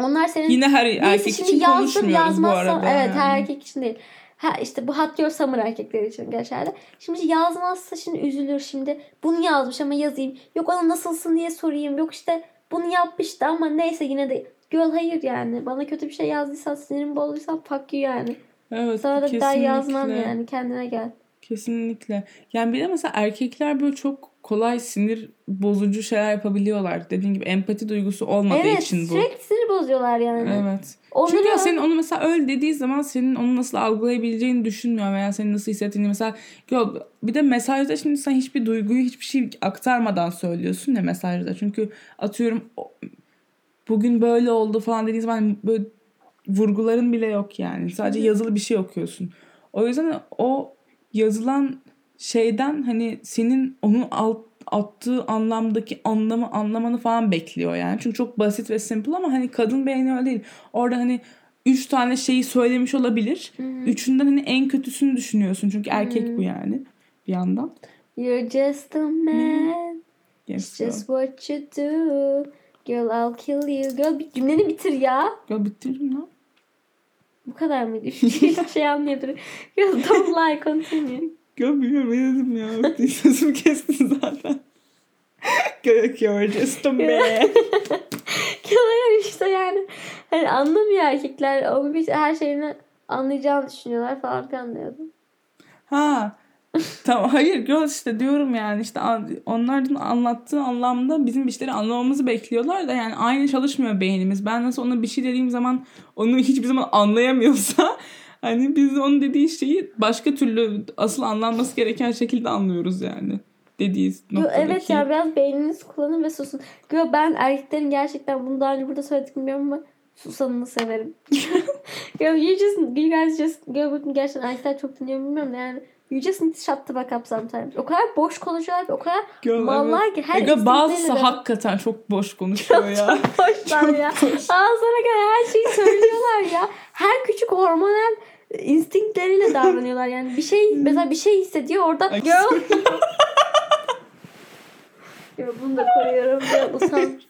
Onlar senin Yine her erkek şimdi için yazdım, konuşmuyoruz bu yazmazsam- arada. Evet yani. her erkek için değil. Ha işte bu your summer erkekleri için geçerli. Şimdi yazmazsa şimdi üzülür şimdi. Bunu yazmış ama yazayım. Yok ona nasılsın diye sorayım. Yok işte bunu yapmıştı ama neyse yine de. Girl hayır yani. Bana kötü bir şey yazdıysan sinirimi bozduysan fuck you yani. Evet, Sana da bir daha yazmam yani. Kendine gel. Kesinlikle. Yani bir de mesela erkekler böyle çok kolay sinir bozucu şeyler yapabiliyorlar. Dediğin gibi empati duygusu olmadığı Evet için bu. sürekli sinir bozuyorlar yani. Evet. Onları Çünkü ya senin onu mesela öyle dediği zaman senin onu nasıl algılayabileceğini düşünmüyor veya senin nasıl hissettiğini mesela yo, bir de mesajda şimdi sen hiçbir duyguyu hiçbir şey aktarmadan söylüyorsun ya mesajda. Çünkü atıyorum bugün böyle oldu falan dediğin zaman böyle vurguların bile yok yani. Sadece yazılı bir şey okuyorsun. O yüzden o yazılan şeyden hani senin onun alt, attığı anlamdaki anlamı anlamanı falan bekliyor yani. Çünkü çok basit ve simple ama hani kadın beyni öyle değil. Orada hani üç tane şeyi söylemiş olabilir. Üçünden hani en kötüsünü düşünüyorsun. Çünkü erkek bu yani bir yandan. You're just a man. Yes, It's just what you do. Girl I'll kill you. Girl bir cümleni bitir ya. Ya bitirdim lan. Bu kadar mıydı? Hiçbir şey anlıyordur. Girl don't lie continue. Ya bilmiyorum ne dedim ya. Sözümü kestin zaten. Gerek you're just a man. Hayır işte yani. Hani anlamıyor erkekler. O bir her şeyini anlayacağını düşünüyorlar falan filan diyordum. Ha. tamam hayır girl işte diyorum yani işte onların anlattığı anlamda bizim bir şeyleri anlamamızı bekliyorlar da yani aynı çalışmıyor beynimiz. Ben nasıl ona bir şey dediğim zaman onu hiçbir zaman anlayamıyorsa hani biz onun dediği şeyi başka türlü asıl anlanması gereken şekilde anlıyoruz yani. dediği Yo, noktadaki. evet ya biraz beyninizi kullanın ve susun. Yo, ben erkeklerin gerçekten bunu daha önce burada söyledik bilmiyorum ama susanını severim. Yo, you just, you guys just, yo, gerçekten erkekler çok dinliyor bilmiyorum da yani you just need to shut the fuck up sometimes. O kadar boş konuşuyorlar o kadar Girl, mallar evet. ki her Aga bazısı de- hakikaten çok boş konuşuyor ya. boşlar Çok ya. boş. Ağzına kadar her şeyi söylüyorlar ya. Her küçük hormonal instinkleriyle davranıyorlar yani. Bir şey mesela bir şey hissediyor orada. Girl. Yo, bunu da koyuyorum. Ya, utan.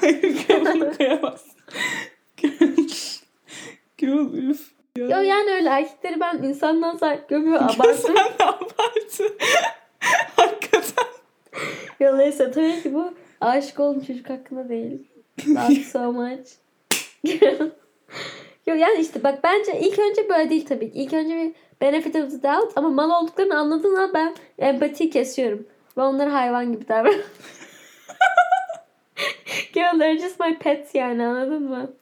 Hayır bunu koyamazsın. Girl üf. Ya. Yo yani öyle erkekleri ben insandan sanki görmüyor abartı. Sen de abartı. Hakikaten. Yo neyse tabii ki bu aşık olduğum çocuk hakkında değil. You so much. Yo yani işte bak bence ilk önce böyle değil tabii. ki. İlk önce bir benefit of the doubt ama mal olduklarını anladığım an ben empati kesiyorum. Ve onları hayvan gibi davranıyorum. Girl they're just my pets yani anladın mı?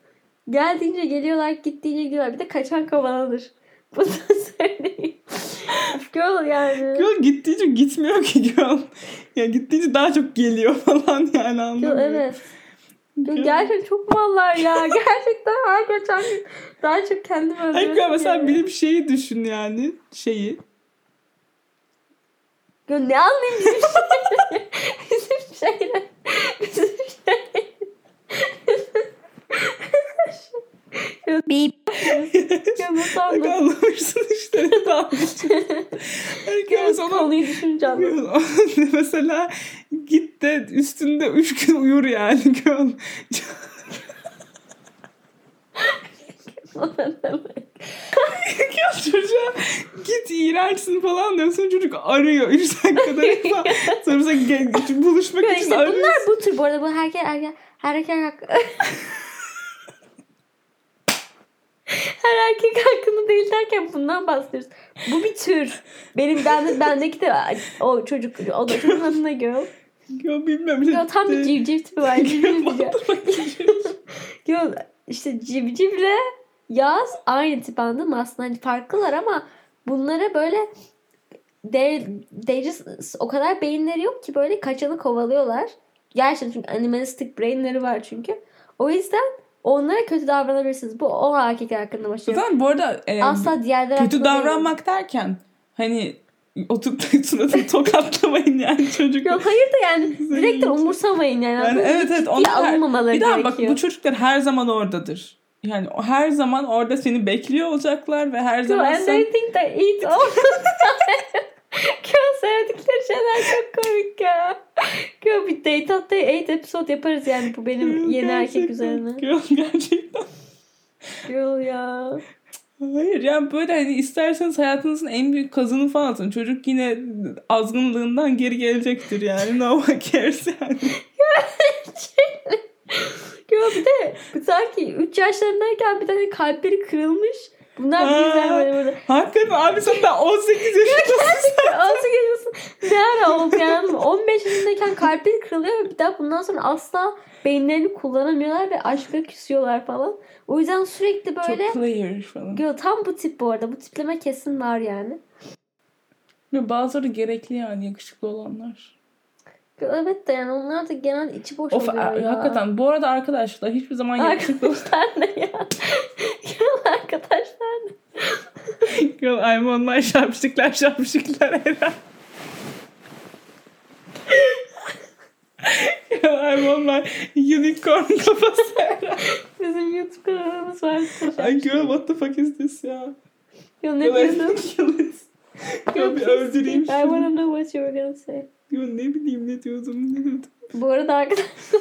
Geldiğince geliyorlar, gittiğince gidiyorlar. Bir de kaçan kovalanır. Bunu da söyleyeyim. Girl yani. Girl gittiğince gitmiyor ki girl. Ya gittiğince daha çok geliyor falan yani anladın Girl evet. Girl. gerçekten çok mallar ya. Gerçekten her geçen gün daha çok kendimi Hayır öldürüyorum. girl mesela benim şeyi düşün yani. Şeyi. Yo, ne anlayayım bizim şeyleri? bizim şeyler. Bizim Bip. Ya nasıl Bak anlamışsın işte. Biraz sonra konuyu düşünce anladım. mesela git de üstünde üç gün uyur yani girl. ya çocuğa git iğrençsin falan diyorsun çocuk arıyor 3 dakikada falan. Sonra buluşmak için işte arıyorsun. bunlar bu tür bu arada bu herkes erkek hakkı. Her erkek hakkında değil derken bundan bahsediyoruz. Bu bir tür. Benim bende, bendeki de o çocuk o da çocuğun adına girl. Ya bilmem. Yo, tam bir civciv tipi var. Civciv? Yo, işte civcivle yaz aynı tip anladın mı? Aslında hani farklılar ama bunlara böyle they, they just, o kadar beyinleri yok ki böyle kaçanı kovalıyorlar. Gerçekten çünkü animalistic brainleri var çünkü. O yüzden onlara kötü davranabilirsiniz. Bu o erkek hakkında başlıyor. Zaten bu arada e, Asla diğerleri kötü hakkında değil. davranmak derken hani oturup suratını tokatlamayın yani çocuk. Yok hayır da yani direkt de umursamayın yani. Yani evet evet onlar alınmamaları bir daha bak bu çocuklar her zaman oradadır. Yani her zaman orada seni bekliyor olacaklar ve her zaman and sen they think they eat all the time. Yo, sevdikleri şeyler çok komik ya. Yo, bir Date at Day 8 episode yaparız yani bu benim yeni erkek üzerine. Girl, Gerçekten. Yo ya. Hayır yani böyle hani isterseniz hayatınızın en büyük kazını falan atın. Çocuk yine azgınlığından geri gelecektir yani. No one cares yani. Yo bir de sanki 3 yaşlarındayken bir tane kalpleri kırılmış. Bunlar Aa. bizler böyle böyle. Hakikaten abi sen daha 18 yaşındasın. Nasıl geliyorsun? Ne ara oldu yani? 15 yaşındayken kalpleri kırılıyor ve bir daha bundan sonra asla beyinlerini kullanamıyorlar ve aşka küsüyorlar falan. O yüzden sürekli böyle Çok player falan. Yo, tam bu tip bu arada. Bu tipleme kesin var yani. Ya bazıları gerekli yani yakışıklı olanlar. Evet de yani onlar da genel içi boş Of oluyor ya. hakikaten bu arada arkadaşlar hiçbir zaman Arkadaşlar ne ya? Genel arkadaşlar ne? Girl I'm on my şapşikler şapşikler Eren. Girl I'm on my unicorn kafası Eren. Bizim YouTube kanalımız var. Ay girl what the fuck is this ya? Yo ne Girl, Girl bir öldüreyim I wanna know what you were gonna say. Girl ne bileyim ne diyordum ne diyordum. Bu arada arkadaşlar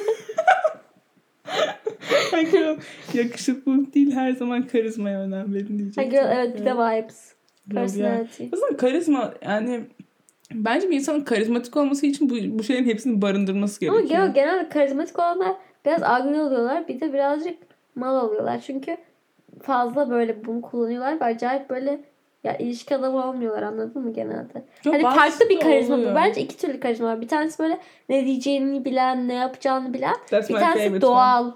Ay girl yakışıklılık değil her zaman karizmaya önem verin diyecektim. girl, evet bir de vibes. Ya. Personality. Aslında karizma yani bence bir insanın karizmatik olması için bu, bu şeylerin hepsini barındırması Ama gerekiyor. genel, genelde karizmatik olanlar biraz ugly oluyorlar. Bir de birazcık mal oluyorlar. Çünkü fazla böyle bunu kullanıyorlar ve acayip böyle ya ilişki adamı olmuyorlar anladın mı genelde? Yok, hani farklı bir karizma bu. oluyor. Bence iki türlü karizma var. Bir tanesi böyle ne diyeceğini bilen, ne yapacağını bilen. That's bir tanesi doğal.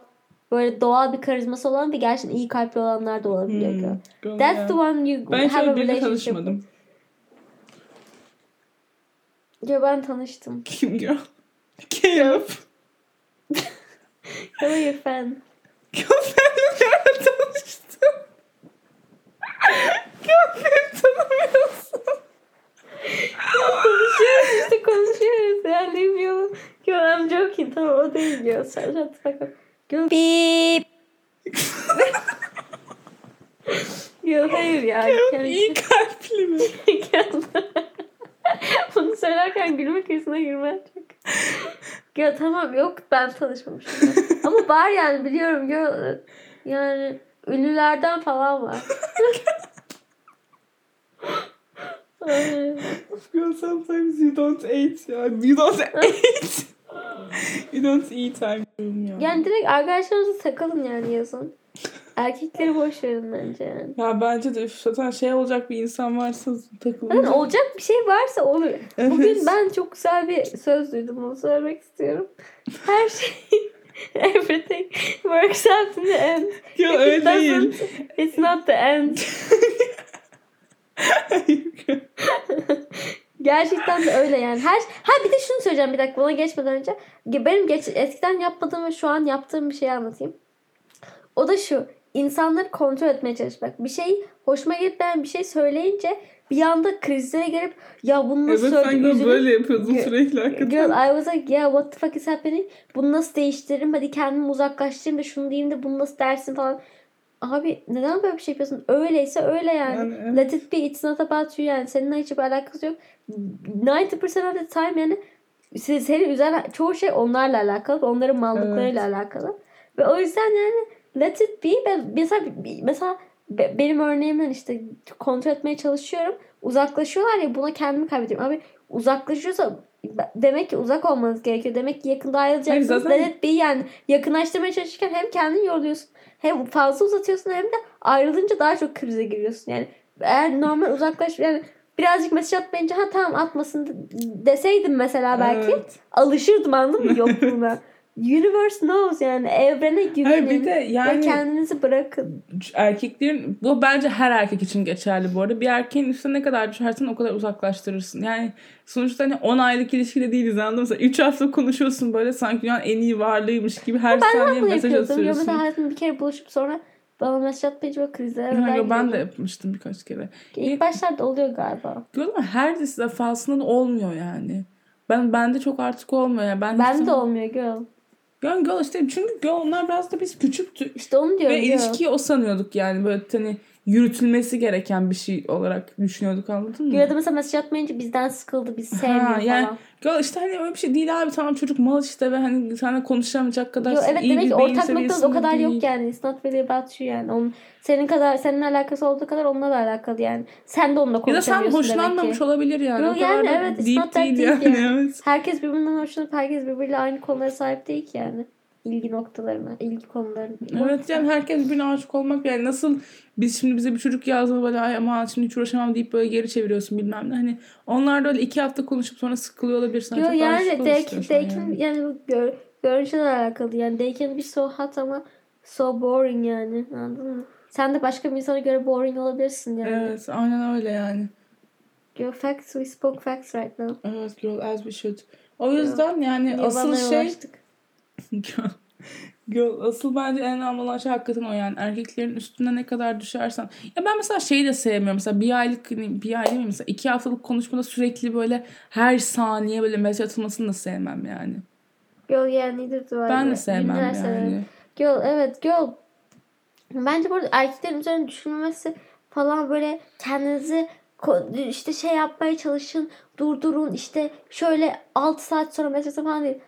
Böyle doğal bir karizması olan ve gerçekten iyi kalpli olanlar da olabiliyor. one. Hmm, That's yeah. the one you Ben have a relationship tanışmadım. Yo ben tanıştım. Kim girl? Caleb. Hayır fan. Girlfriend'le nerede tanıştın? Girlfriend tanımıyorsun. konuşuyoruz işte konuşuyoruz. Yani you. Yo I'm joking. Tamam o değil yo. Sen the fuck up. Yo. Yo hayır ya. Caleb iyi kalpli mi? Bunu söylerken gülme krizine girmen çok. Ya tamam yok ben tanışmamışım. Ama var yani biliyorum ya yani ünlülerden falan var. Ay. Girl, sometimes you don't eat. ya. You don't eat. you don't eat. I'm ya. yani direkt arkadaşlarınızla takılın yani yazın. Erkekleri boş verin bence yani. Ya bence de üf, zaten şey olacak bir insan varsa Yani takılınca. olacak bir şey varsa olur. Evet. Bugün ben çok güzel bir söz duydum. Onu söylemek istiyorum. Her şey everything works out in the end. Ya If it öyle değil. doesn't, It's not the end. Gerçekten de öyle yani. Her ha bir de şunu söyleyeceğim bir dakika ona geçmeden önce. Benim geç, eskiden yapmadığım ve şu an yaptığım bir şeyi anlatayım. O da şu. insanları kontrol etmeye çalışmak. Bir şey hoşuma gitmeyen bir şey söyleyince bir anda krizlere girip ya bunu nasıl evet söyledi sen de üzülüp- böyle yapıyordun Girl- sürekli hakikaten. Girl I was like yeah what the fuck is happening? Bunu nasıl değiştiririm? Hadi kendimi uzaklaştırayım da şunu diyeyim de bunu nasıl dersin falan. Abi neden böyle bir şey yapıyorsun? Öyleyse öyle yani. Yani evet. Let it be. It's not about you yani. Seninle hiçbir alakası yok. 90% of the time yani se- seni üzen çoğu şey onlarla alakalı. Onların mallıklarıyla alakalı. Ve o yüzden yani let it be. Ben mesela, mesela be- benim örneğimden işte kontrol etmeye çalışıyorum. Uzaklaşıyorlar ya buna kendimi kaybediyorum. Abi uzaklaşıyorsa demek ki uzak olmanız gerekiyor. Demek ki yakında ayrılacaksınız. Hayır, zaten- Let it be yani. Yakınlaştırmaya çalışırken hem kendini yoruluyorsun hem fazla uzatıyorsun hem de ayrılınca daha çok krize giriyorsun. Yani eğer normal uzaklaş yani birazcık mesaj atmayınca ha tamam atmasın de- deseydim mesela belki Evet. alışırdım anladın mı yokluğuna. Universe knows yani evrene güvenin Hayır bir de ve yani kendinizi bırakın. erkeklerin bu bence her erkek için geçerli bu arada. Bir erkeğin üstüne ne kadar düşersen o kadar uzaklaştırırsın. Yani sonuçta hani 10 aylık ilişkide değiliz anladın mı? Mesela 3 hafta konuşuyorsun böyle sanki dünyanın en iyi varlığıymış gibi her Ben saniye mesaj atıyorsun. mesela hayatımda bir kere buluşup sonra bana mesaj atmayınca böyle krizlere kadar yo, ben de yapmıştım birkaç kere. İlk başlarda oluyor galiba. Mü? Her defasında da olmuyor yani. Ben bende çok artık olmuyor yani. Ben Ben de olmuyor girl. Yani girl işte çünkü girl onlar biraz da biz küçüktük. İşte onu diyorum. Ve girl. ilişkiyi o sanıyorduk yani böyle hani yürütülmesi gereken bir şey olarak düşünüyorduk anladın mı? Ya da mesela mesaj atmayınca bizden sıkıldı, biz sevmiyor Ha, yani falan. işte hani öyle bir şey değil abi tamam çocuk mal işte ve hani seninle konuşamayacak kadar Yo, evet iyi demek bir ki ortak noktamız o kadar değil. yok yani. It's not really about you yani. Onun, senin kadar seninle alakası olduğu kadar onunla da alakalı yani. Sen de onunla Ya da sen konuşamıyorsun demek hoşlanmamış ki. olabilir yani. Yo, o kadar yani evet, deep değil deep yani. yani. evet. Herkes birbirinden hoşlanıp herkes birbiriyle aynı konulara sahip değil ki yani. İlgi noktalarına, ilgi konularına. Evet yani herkes birbirine aşık olmak yani nasıl biz şimdi bize bir çocuk yazdı böyle ay ama şimdi hiç uğraşamam deyip böyle geri çeviriyorsun bilmem ne. Hani onlar da öyle iki hafta konuşup sonra sıkılıyor olabilirsin. Yo Çok yani Daykin yani. bu gör, görünüşle alakalı yani. Can be so hot ama so boring yani. Anladın mı? Sen de başka bir insana göre boring olabilirsin yani. Evet aynen öyle yani. Yo, facts, we spoke facts right now. Evet girl as we should. O yüzden yani asıl Nirvana'ya şey ulaştık. Girl, asıl bence en önemli olan şey hakikaten o yani erkeklerin üstüne ne kadar düşersen. Ya ben mesela şeyi de sevmiyorum. Mesela bir aylık bir ay değil mi? Mesela iki haftalık konuşmada sürekli böyle her saniye böyle mesaj atılmasını da sevmem yani. Girl yeah neither do I. Ben de Günler sevmem severim. yani. Girl evet girl. Bence burada erkeklerin üzerine düşünmemesi falan böyle kendinizi işte şey yapmaya çalışın. Durdurun işte şöyle 6 saat sonra mesaj falan değil.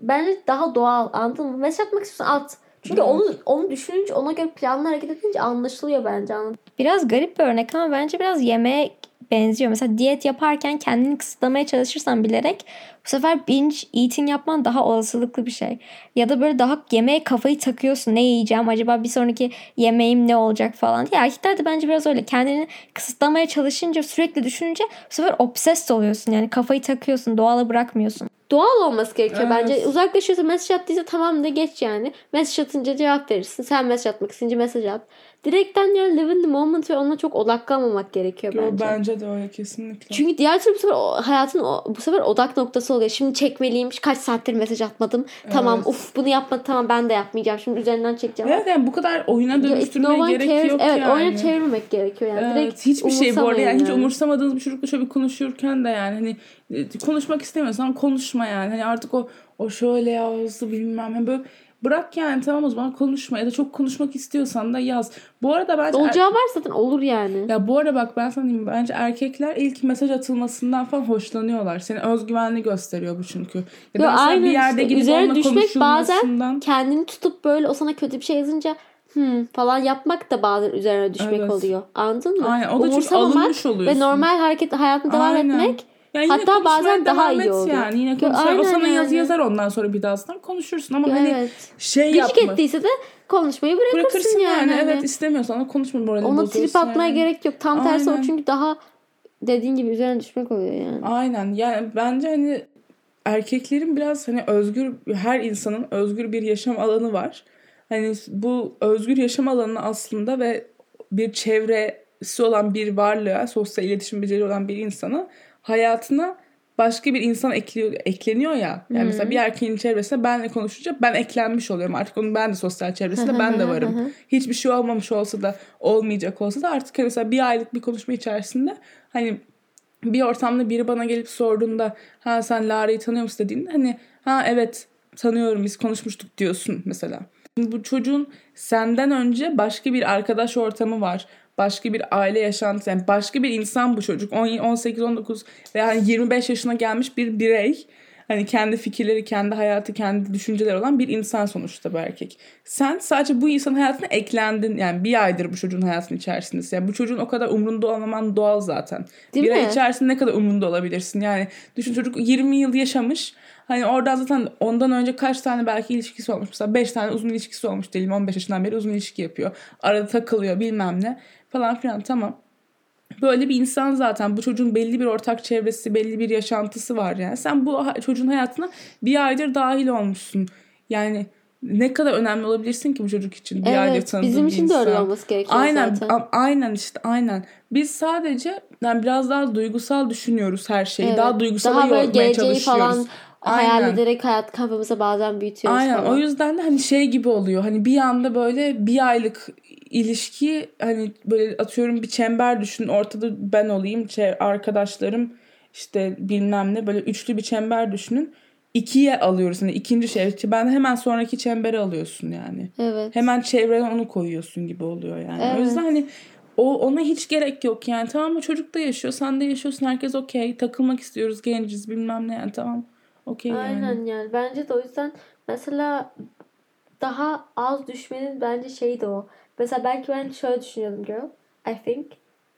Bence daha doğal anladın mı? Mesaj atmak istiyorsan at. Çünkü Evet. onu onu düşününce ona göre planla hareket edince anlaşılıyor bence Biraz garip bir örnek ama bence biraz yemeğe benziyor. Mesela diyet yaparken kendini kısıtlamaya çalışırsan bilerek bu sefer binge eating yapman daha olasılıklı bir şey. Ya da böyle daha yemeğe kafayı takıyorsun. Ne yiyeceğim acaba bir sonraki yemeğim ne olacak falan diye. Erkekler de bence biraz öyle. Kendini kısıtlamaya çalışınca sürekli düşününce bu sefer obsessed oluyorsun. Yani kafayı takıyorsun. Doğala bırakmıyorsun. Doğal olması gerekiyor Evet. bence. Uzaklaşıyorsa mesaj attıysa tamam de geç yani. Mesaj atınca cevap verirsin. Sen mesaj atmak isteyince mesaj at. Direkten yani live in the moment ve ona çok odaklanmamak gerekiyor Yo, bence. bence de öyle kesinlikle. Çünkü diğer türlü bu sefer hayatın bu sefer odak noktası oluyor. Şimdi çekmeliyim. Kaç saattir mesaj atmadım. Tamam Evet. uf bunu yapmadım. Tamam ben de yapmayacağım. Şimdi üzerinden çekeceğim. Evet yani bu kadar oyuna Ya, dönüştürmeye no gerek cares. yok evet, yani. oyuna çevirmemek gerekiyor yani. Evet, Direkt hiçbir şey bu arada yani hiç umursamayın umursamadığınız bir çocukla şöyle bir konuşurken de yani hani e, konuşmak istemiyorsan konuşma yani. Hani artık o o şöyle yazdı bilmem hani böyle bırak yani tamam o zaman konuşma ya da çok konuşmak istiyorsan da yaz. Bu arada bence er- Olacağı var zaten olur yani. ya bu arada bak ben sana diyeyim bence erkekler ilk mesaj atılmasından falan hoşlanıyorlar. Senin özgüvenli gösteriyor bu çünkü. Ya da aynen bir yerde işte. gidip Üzerine düşmek bazen kendini tutup böyle o sana kötü bir şey yazınca hmm falan yapmak da bazen üzerine düşmek Evet. oluyor. Anladın mı? Aynen o da Umursamamak alınmış oluyorsun. ve normal hareket hayatına devam Aynen. etmek Ya yine Hatta bazen daha iyi oluyor. Yani. Yine Yo, konuşmaya. O aynen sana yazı yani. yazar ondan sonra bir daha sonra konuşursun ama hani evet. şey Gıcık yapma. ettiyse de konuşmayı bırakırsın, Bırakırsın yani. yani. Evet istemiyorsan da konuşma moralini Ona trip atmaya yani. gerek yok. Tam tersi o Aynen. çünkü daha dediğin gibi üzerine düşmek oluyor yani. Aynen. Yani bence hani erkeklerin biraz hani özgür her insanın özgür bir yaşam alanı var. Hani bu özgür yaşam alanı aslında ve bir çevresi olan bir varlığa, sosyal iletişim beceri olan bir insana hayatına başka bir insan ekliyor, ekleniyor ya. Yani mesela bir erkeğin çevresinde benle konuşunca ben eklenmiş oluyorum. Artık onun ben de sosyal çevresinde ben de varım. Hiçbir şey olmamış olsa da olmayacak olsa da artık hani mesela bir aylık bir konuşma içerisinde hani bir ortamda biri bana gelip sorduğunda ha sen Lara'yı tanıyor musun dediğinde hani ha evet tanıyorum biz konuşmuştuk diyorsun mesela. Bu çocuğun senden önce başka bir arkadaş ortamı var. Başka bir aile yaşantısı yani başka bir insan bu çocuk. 18 19 veya hani 25 yaşına gelmiş bir birey. Hani kendi fikirleri, kendi hayatı, kendi düşünceleri olan bir insan sonuçta bu erkek. Sen sadece bu insanın hayatına eklendin. Yani bir aydır bu çocuğun hayatının içerisindesin. Yani bu çocuğun o kadar umrunda olmaman doğal zaten. Değil bir ay mi? içerisinde ne kadar umrunda olabilirsin? Yani düşün çocuk 20 yıl yaşamış. Hani oradan zaten ondan önce kaç tane belki ilişkisi olmuş. Mesela 5 tane uzun ilişkisi olmuş diyelim. 15 yaşından beri uzun ilişki yapıyor. Arada takılıyor bilmem ne falan filan tamam. Böyle bir insan zaten. Bu çocuğun belli bir ortak çevresi, belli bir yaşantısı var yani. Sen bu çocuğun hayatına bir aydır dahil olmuşsun. Yani ne kadar önemli olabilirsin ki bu çocuk için bir aydır Evet tanıdığın bizim için de öyle insan. olması gerekiyor Aynen, zaten. aynen işte aynen. Biz sadece yani biraz daha duygusal düşünüyoruz her şeyi. Evet. Daha duygusala Daha geleceği çalışıyoruz. falan hayal Aynen. ederek hayat kafamıza bazen büyütüyoruz Aynen falan. o yüzden de hani şey gibi oluyor. Hani bir anda böyle bir aylık ilişki hani böyle atıyorum bir çember düşün. Ortada ben olayım. arkadaşlarım işte bilmem ne böyle üçlü bir çember düşünün. İkiye alıyoruz. Hani ikinci şey. Ben hemen sonraki çemberi alıyorsun yani. Evet. Hemen çevreden onu koyuyorsun gibi oluyor yani. O Evet. yüzden hani o ona hiç gerek yok yani. Tamam mı çocuk da yaşıyor. Sen de yaşıyorsun. Herkes okey. Takılmak istiyoruz. Genciz bilmem ne yani. Tamam. Okey yani. Aynen yani. Bence de o yüzden mesela daha az düşmenin bence şeyi de o. Mesela belki ben şöyle düşünüyordum girl. I think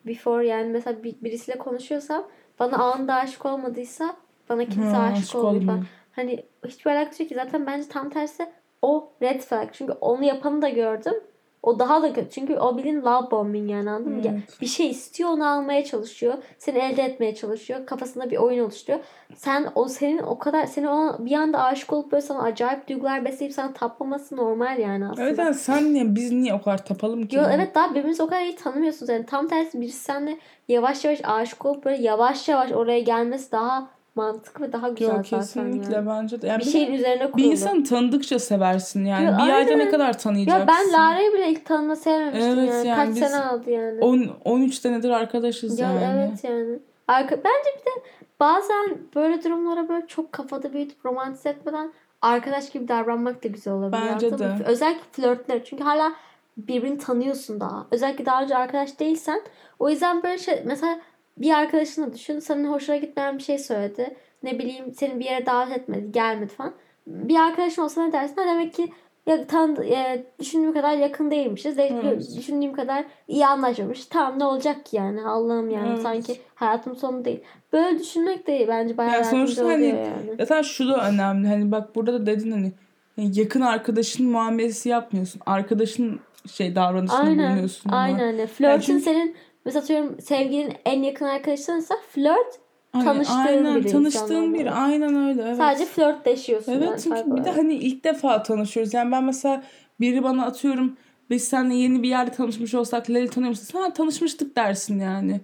before yani mesela bir, birisiyle konuşuyorsam bana anında aşık olmadıysa bana kimse Ha, aşık aşık olmuyor. Hani hiçbir alakası yok ki. Zaten bence tam tersi o red flag. Çünkü onu yapanı da gördüm. O daha da kötü. Çünkü o bilin love bombing yani anladın mı? Evet. Bir şey istiyor onu almaya çalışıyor. Seni elde etmeye çalışıyor. Kafasında bir oyun oluşturuyor. Sen o senin o kadar seni ona bir anda aşık olup böyle sana acayip duygular besleyip sana tapmaması normal yani aslında. Evet yani sen niye biz niye o kadar tapalım ki? Yo, evet daha birbirinizi o kadar iyi tanımıyorsunuz. Yani tam tersi birisi seninle yavaş yavaş aşık olup böyle yavaş yavaş oraya gelmesi daha mantıklı daha güzel Yok zaten kesinlikle yani. bence de. Yani Bir bir, şeyin üzerine bir kurulu. insanı tanıdıkça seversin yani. Yo, bir ayda aynen. ne kadar tanıyacaksın? Ya ben Lara'yı bile ilk tanıma sevmemiştim Evet, yani. yani Kaç biz sene aldı yani. 10 13 senedir arkadaşız Ya yani. evet yani. Arka, bence bir de bazen böyle durumlara böyle çok kafada büyütüp romantize etmeden arkadaş gibi davranmak da güzel olabilir. Bence de. Özellikle flörtler. Çünkü hala birbirini tanıyorsun daha. Özellikle daha önce arkadaş değilsen. O yüzden böyle şey mesela bir arkadaşını düşün. Senin hoşuna gitmeyen bir şey söyledi. Ne bileyim seni bir yere davet etmedi. Gelmedi falan. Bir arkadaşın olsa ne dersin? Ha, demek ki ya tanı, e, düşündüğüm kadar yakın değilmişiz. De, Evet. Düşündüğüm kadar iyi anlaşmamış. Tamam ne olacak ki yani? Allah'ım yani Evet. sanki hayatım sonu değil. Böyle düşünmek de bence bayağı Yani sonuçta hani yani. zaten şu da önemli. Hani bak burada da dedin hani yani yakın arkadaşın muamelesi yapmıyorsun. Arkadaşın şey davranışını Aynen. bulunuyorsun. Aynen. öyle. Flörtün çünkü- senin mesela atıyorum sevgilinin en yakın arkadaşınsa flört Hani tanıştığın aynen, biri tanıştığın biri. Aynen öyle. Evet. sadece flörtleşiyorsun. yani Evet çünkü farklı bir de hani ilk defa tanışıyoruz. Yani ben mesela biri bana atıyorum biz seninle yeni bir yerde tanışmış olsak Lali tanıyor musun? Ha tanışmıştık dersin yani.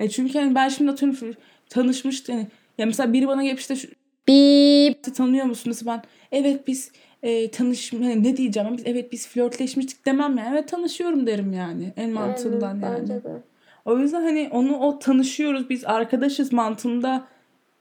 E çünkü hani ben şimdi atıyorum tanışmıştı yani. Ya mesela biri bana gelip işte şu, Bip. tanıyor musun? Mesela ben evet biz e, tanış hani ne diyeceğim biz evet biz flörtleşmiştik demem yani. Evet tanışıyorum derim yani en mantığından Aynen, yani. Bence de. O yüzden hani onu o tanışıyoruz biz arkadaşız mantığında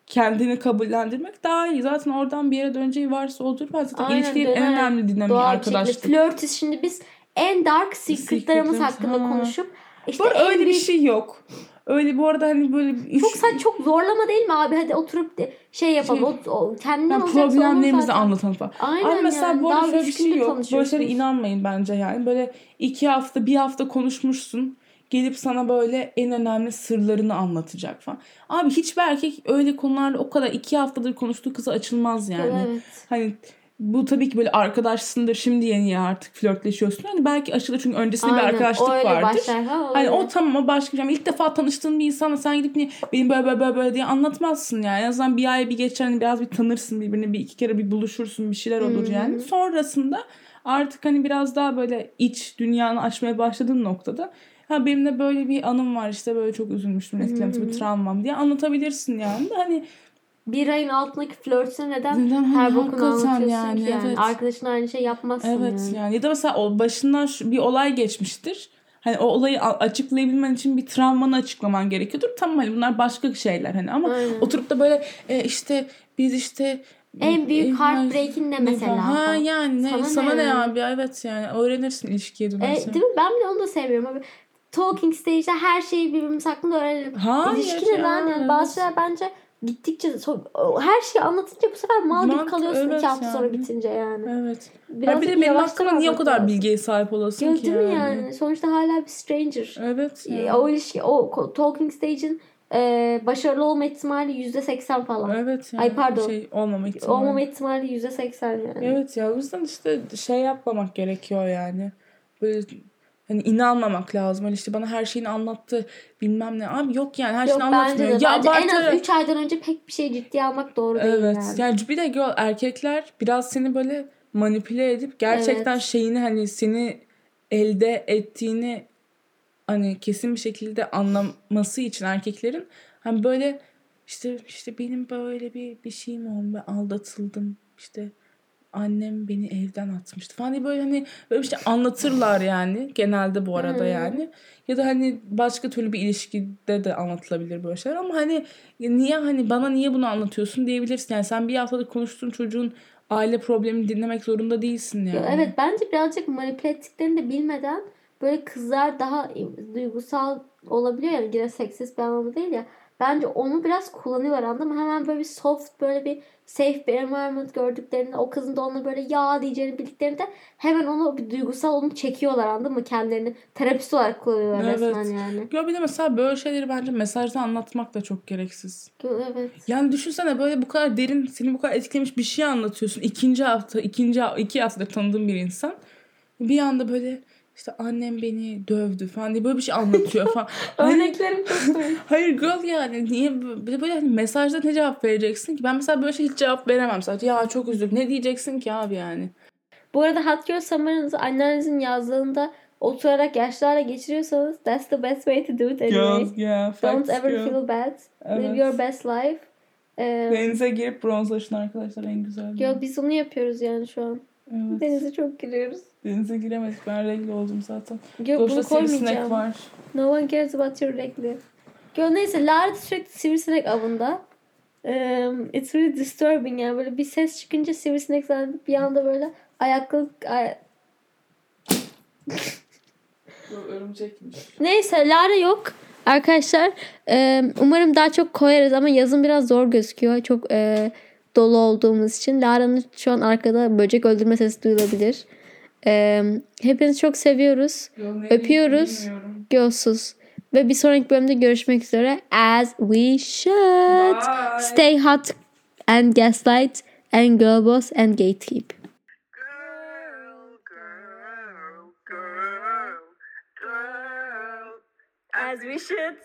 kendini kabullendirmek daha iyi. Zaten oradan bir yere döneceği varsa odur. Ben zaten Aynen, ilişkilerin en önemli dinamiği arkadaşlık. Flörtüz şimdi biz en dark secretlarımız hakkında ha. konuşup işte Bu öyle bir şey yok. Öyle bu arada hani böyle çok saç çok zorlama değil mi abi? Hadi oturup de- şey yapalım. Şey- o, kendinden yani problemlerimizi zaten. anlatalım falan. Aynen Ama mesela yani. bu arada Daha şöyle bir şey yok. Böyle şeylere inanmayın bence yani. Böyle iki hafta bir hafta konuşmuşsun. Gelip sana böyle en önemli sırlarını anlatacak falan. Abi hiçbir erkek öyle konularla o kadar iki haftadır konuştuğu kıza açılmaz yani. Evet. Hani bu tabii ki böyle arkadaşsındır şimdi yeni ya artık flörtleşiyorsun. Hani belki açılır çünkü öncesinde bir Aynen, arkadaşlık o öyle vardır. başlar, ha, Hani o tamam o başka bir şey. İlk defa tanıştığın bir insana sen gidip niye benim böyle böyle böyle, diye anlatmazsın yani. En azından bir ay bir geçer hani biraz bir tanırsın birbirini bir iki kere bir buluşursun bir şeyler olur yani. Sonrasında artık hani biraz daha böyle iç dünyanı açmaya başladığın noktada ha benim de böyle bir anım var işte böyle çok üzülmüştüm etkilemiştim bir travmam diye anlatabilirsin yani. Hani Bir ayın altındaki flörtüne neden, Neden? her Hani bokunu anlatıyorsun yani, ki yani. evet. Arkadaşına aynı şey yapmazsın Evet yani. yani ya da mesela o başından bir olay geçmiştir. Hani o olayı açıklayabilmen için bir travmanı açıklaman gerekiyordur. Tamam hani bunlar başka şeyler hani ama Aynen. oturup da böyle e, işte biz işte En büyük e, heartbreak'in ne mesela? Ha yani ne, Sana sana, ne ne, abi evet yani öğrenirsin ilişkiye E, dönersen. değil mi? Ben bile onu da seviyorum abi. Talking stage'de her şeyi birbirimiz hakkında öğrenelim. Hayır İlişkide ya, ben yani bazı şeyler bence gittikçe her şeyi anlatınca bu sefer mal gibi kalıyorsun evet iki hafta yani. sonra bitince yani. Evet. Biraz Ha bir de benim hakkımda niye o kadar bilgiye sahip olasın Ya, ki değil yani? yani? Sonuçta hala bir stranger. Evet. Yani. O ilişki, o talking stage'in e, başarılı olma ihtimali yüzde seksen falan. Evet yani. Ay, pardon. Şey olmama ihtimali. Olmama ihtimali yüzde seksen yani. Evet ya o yüzden işte şey yapmamak gerekiyor yani. Böyle hani inanmamak lazım. Öyle işte bana her şeyini anlattı bilmem ne. Abi yok yani her Yok şeyini bence anlatmıyor. de. Ya Bence en az 3 aydan önce pek bir şey ciddiye almak doğru değil Evet. yani. Yani bir de erkekler biraz seni böyle manipüle edip gerçekten Evet. şeyini hani seni elde ettiğini hani kesin bir şekilde anlaması için erkeklerin hani böyle işte işte benim böyle bir bir şeyim oldu ben aldatıldım işte annem beni evden atmıştı falan. Diye böyle hani böyle bir şey anlatırlar yani genelde bu arada yani. Ya da hani başka türlü bir ilişkide de anlatılabilir böyle şeyler. Ama hani niye hani bana niye bunu anlatıyorsun diyebilirsin. Yani sen bir haftadır konuştuğun çocuğun aile problemini dinlemek zorunda değilsin yani. Ya Evet bence birazcık manipüle ettiklerini de bilmeden böyle kızlar daha duygusal olabiliyor yani yine seksist bir anlamda değil ya. Bence onu biraz kullanıyorlar anladın mı? Hemen böyle bir soft böyle bir safe bir environment gördüklerinde o kızın da ona böyle ya diyeceğini bildiklerinde hemen onu bir duygusal onu çekiyorlar anladın mı? Kendilerini terapist olarak kullanıyorlar Evet. resmen yani. Ya bir de mesela böyle şeyleri bence mesajda anlatmak da çok gereksiz. Evet. Yani düşünsene böyle bu kadar derin, seni bu kadar etkilemiş bir şey anlatıyorsun. İkinci hafta, ikinci iki haftadır tanıdığın bir insan. Bir anda böyle işte annem beni dövdü falan diye böyle bir şey anlatıyor falan. Hani- Örneklerim çok. Hayır girl yani niye böyle, böyle hani mesajda ne cevap vereceksin ki? Ben mesela böyle şey hiç cevap veremem sadece. Ya çok üzüldüm. Ne diyeceksin ki abi yani? Bu arada Hot Girl Summer'ınızı annenizin yazlığında oturarak yaşlarla geçiriyorsanız that's the best way to do it anyway. yeah. Don't ever feel bad. Live Evet. your best life. Ee, Denize girip bronzlaşın arkadaşlar en güzel. yo, biz onu yapıyoruz yani şu an. Evet. Denize çok giriyoruz. Denize giremedik. Ben regl oldum zaten. Yok Boşta bunu koymayacağım. var. No one cares about your regli. Yo neyse Lara sürekli sivrisinek avında. Um, it's really disturbing yani böyle bir ses çıkınca sivrisinek zannedip bir anda böyle ayaklı ay- Örümcekmiş. Neyse Lara yok arkadaşlar. Umarım daha çok koyarız ama yazın biraz zor gözüküyor. Çok e, dolu olduğumuz için. Lara'nın şu an arkada böcek öldürme sesi duyulabilir. Ee, hepinizi çok seviyoruz. Öpüyoruz. Gözsüz. Ve bir sonraki bölümde görüşmek üzere. As we should. Bye. Stay hot and gaslight and girl boss and gatekeep. Girl, girl, girl, girl, as we should.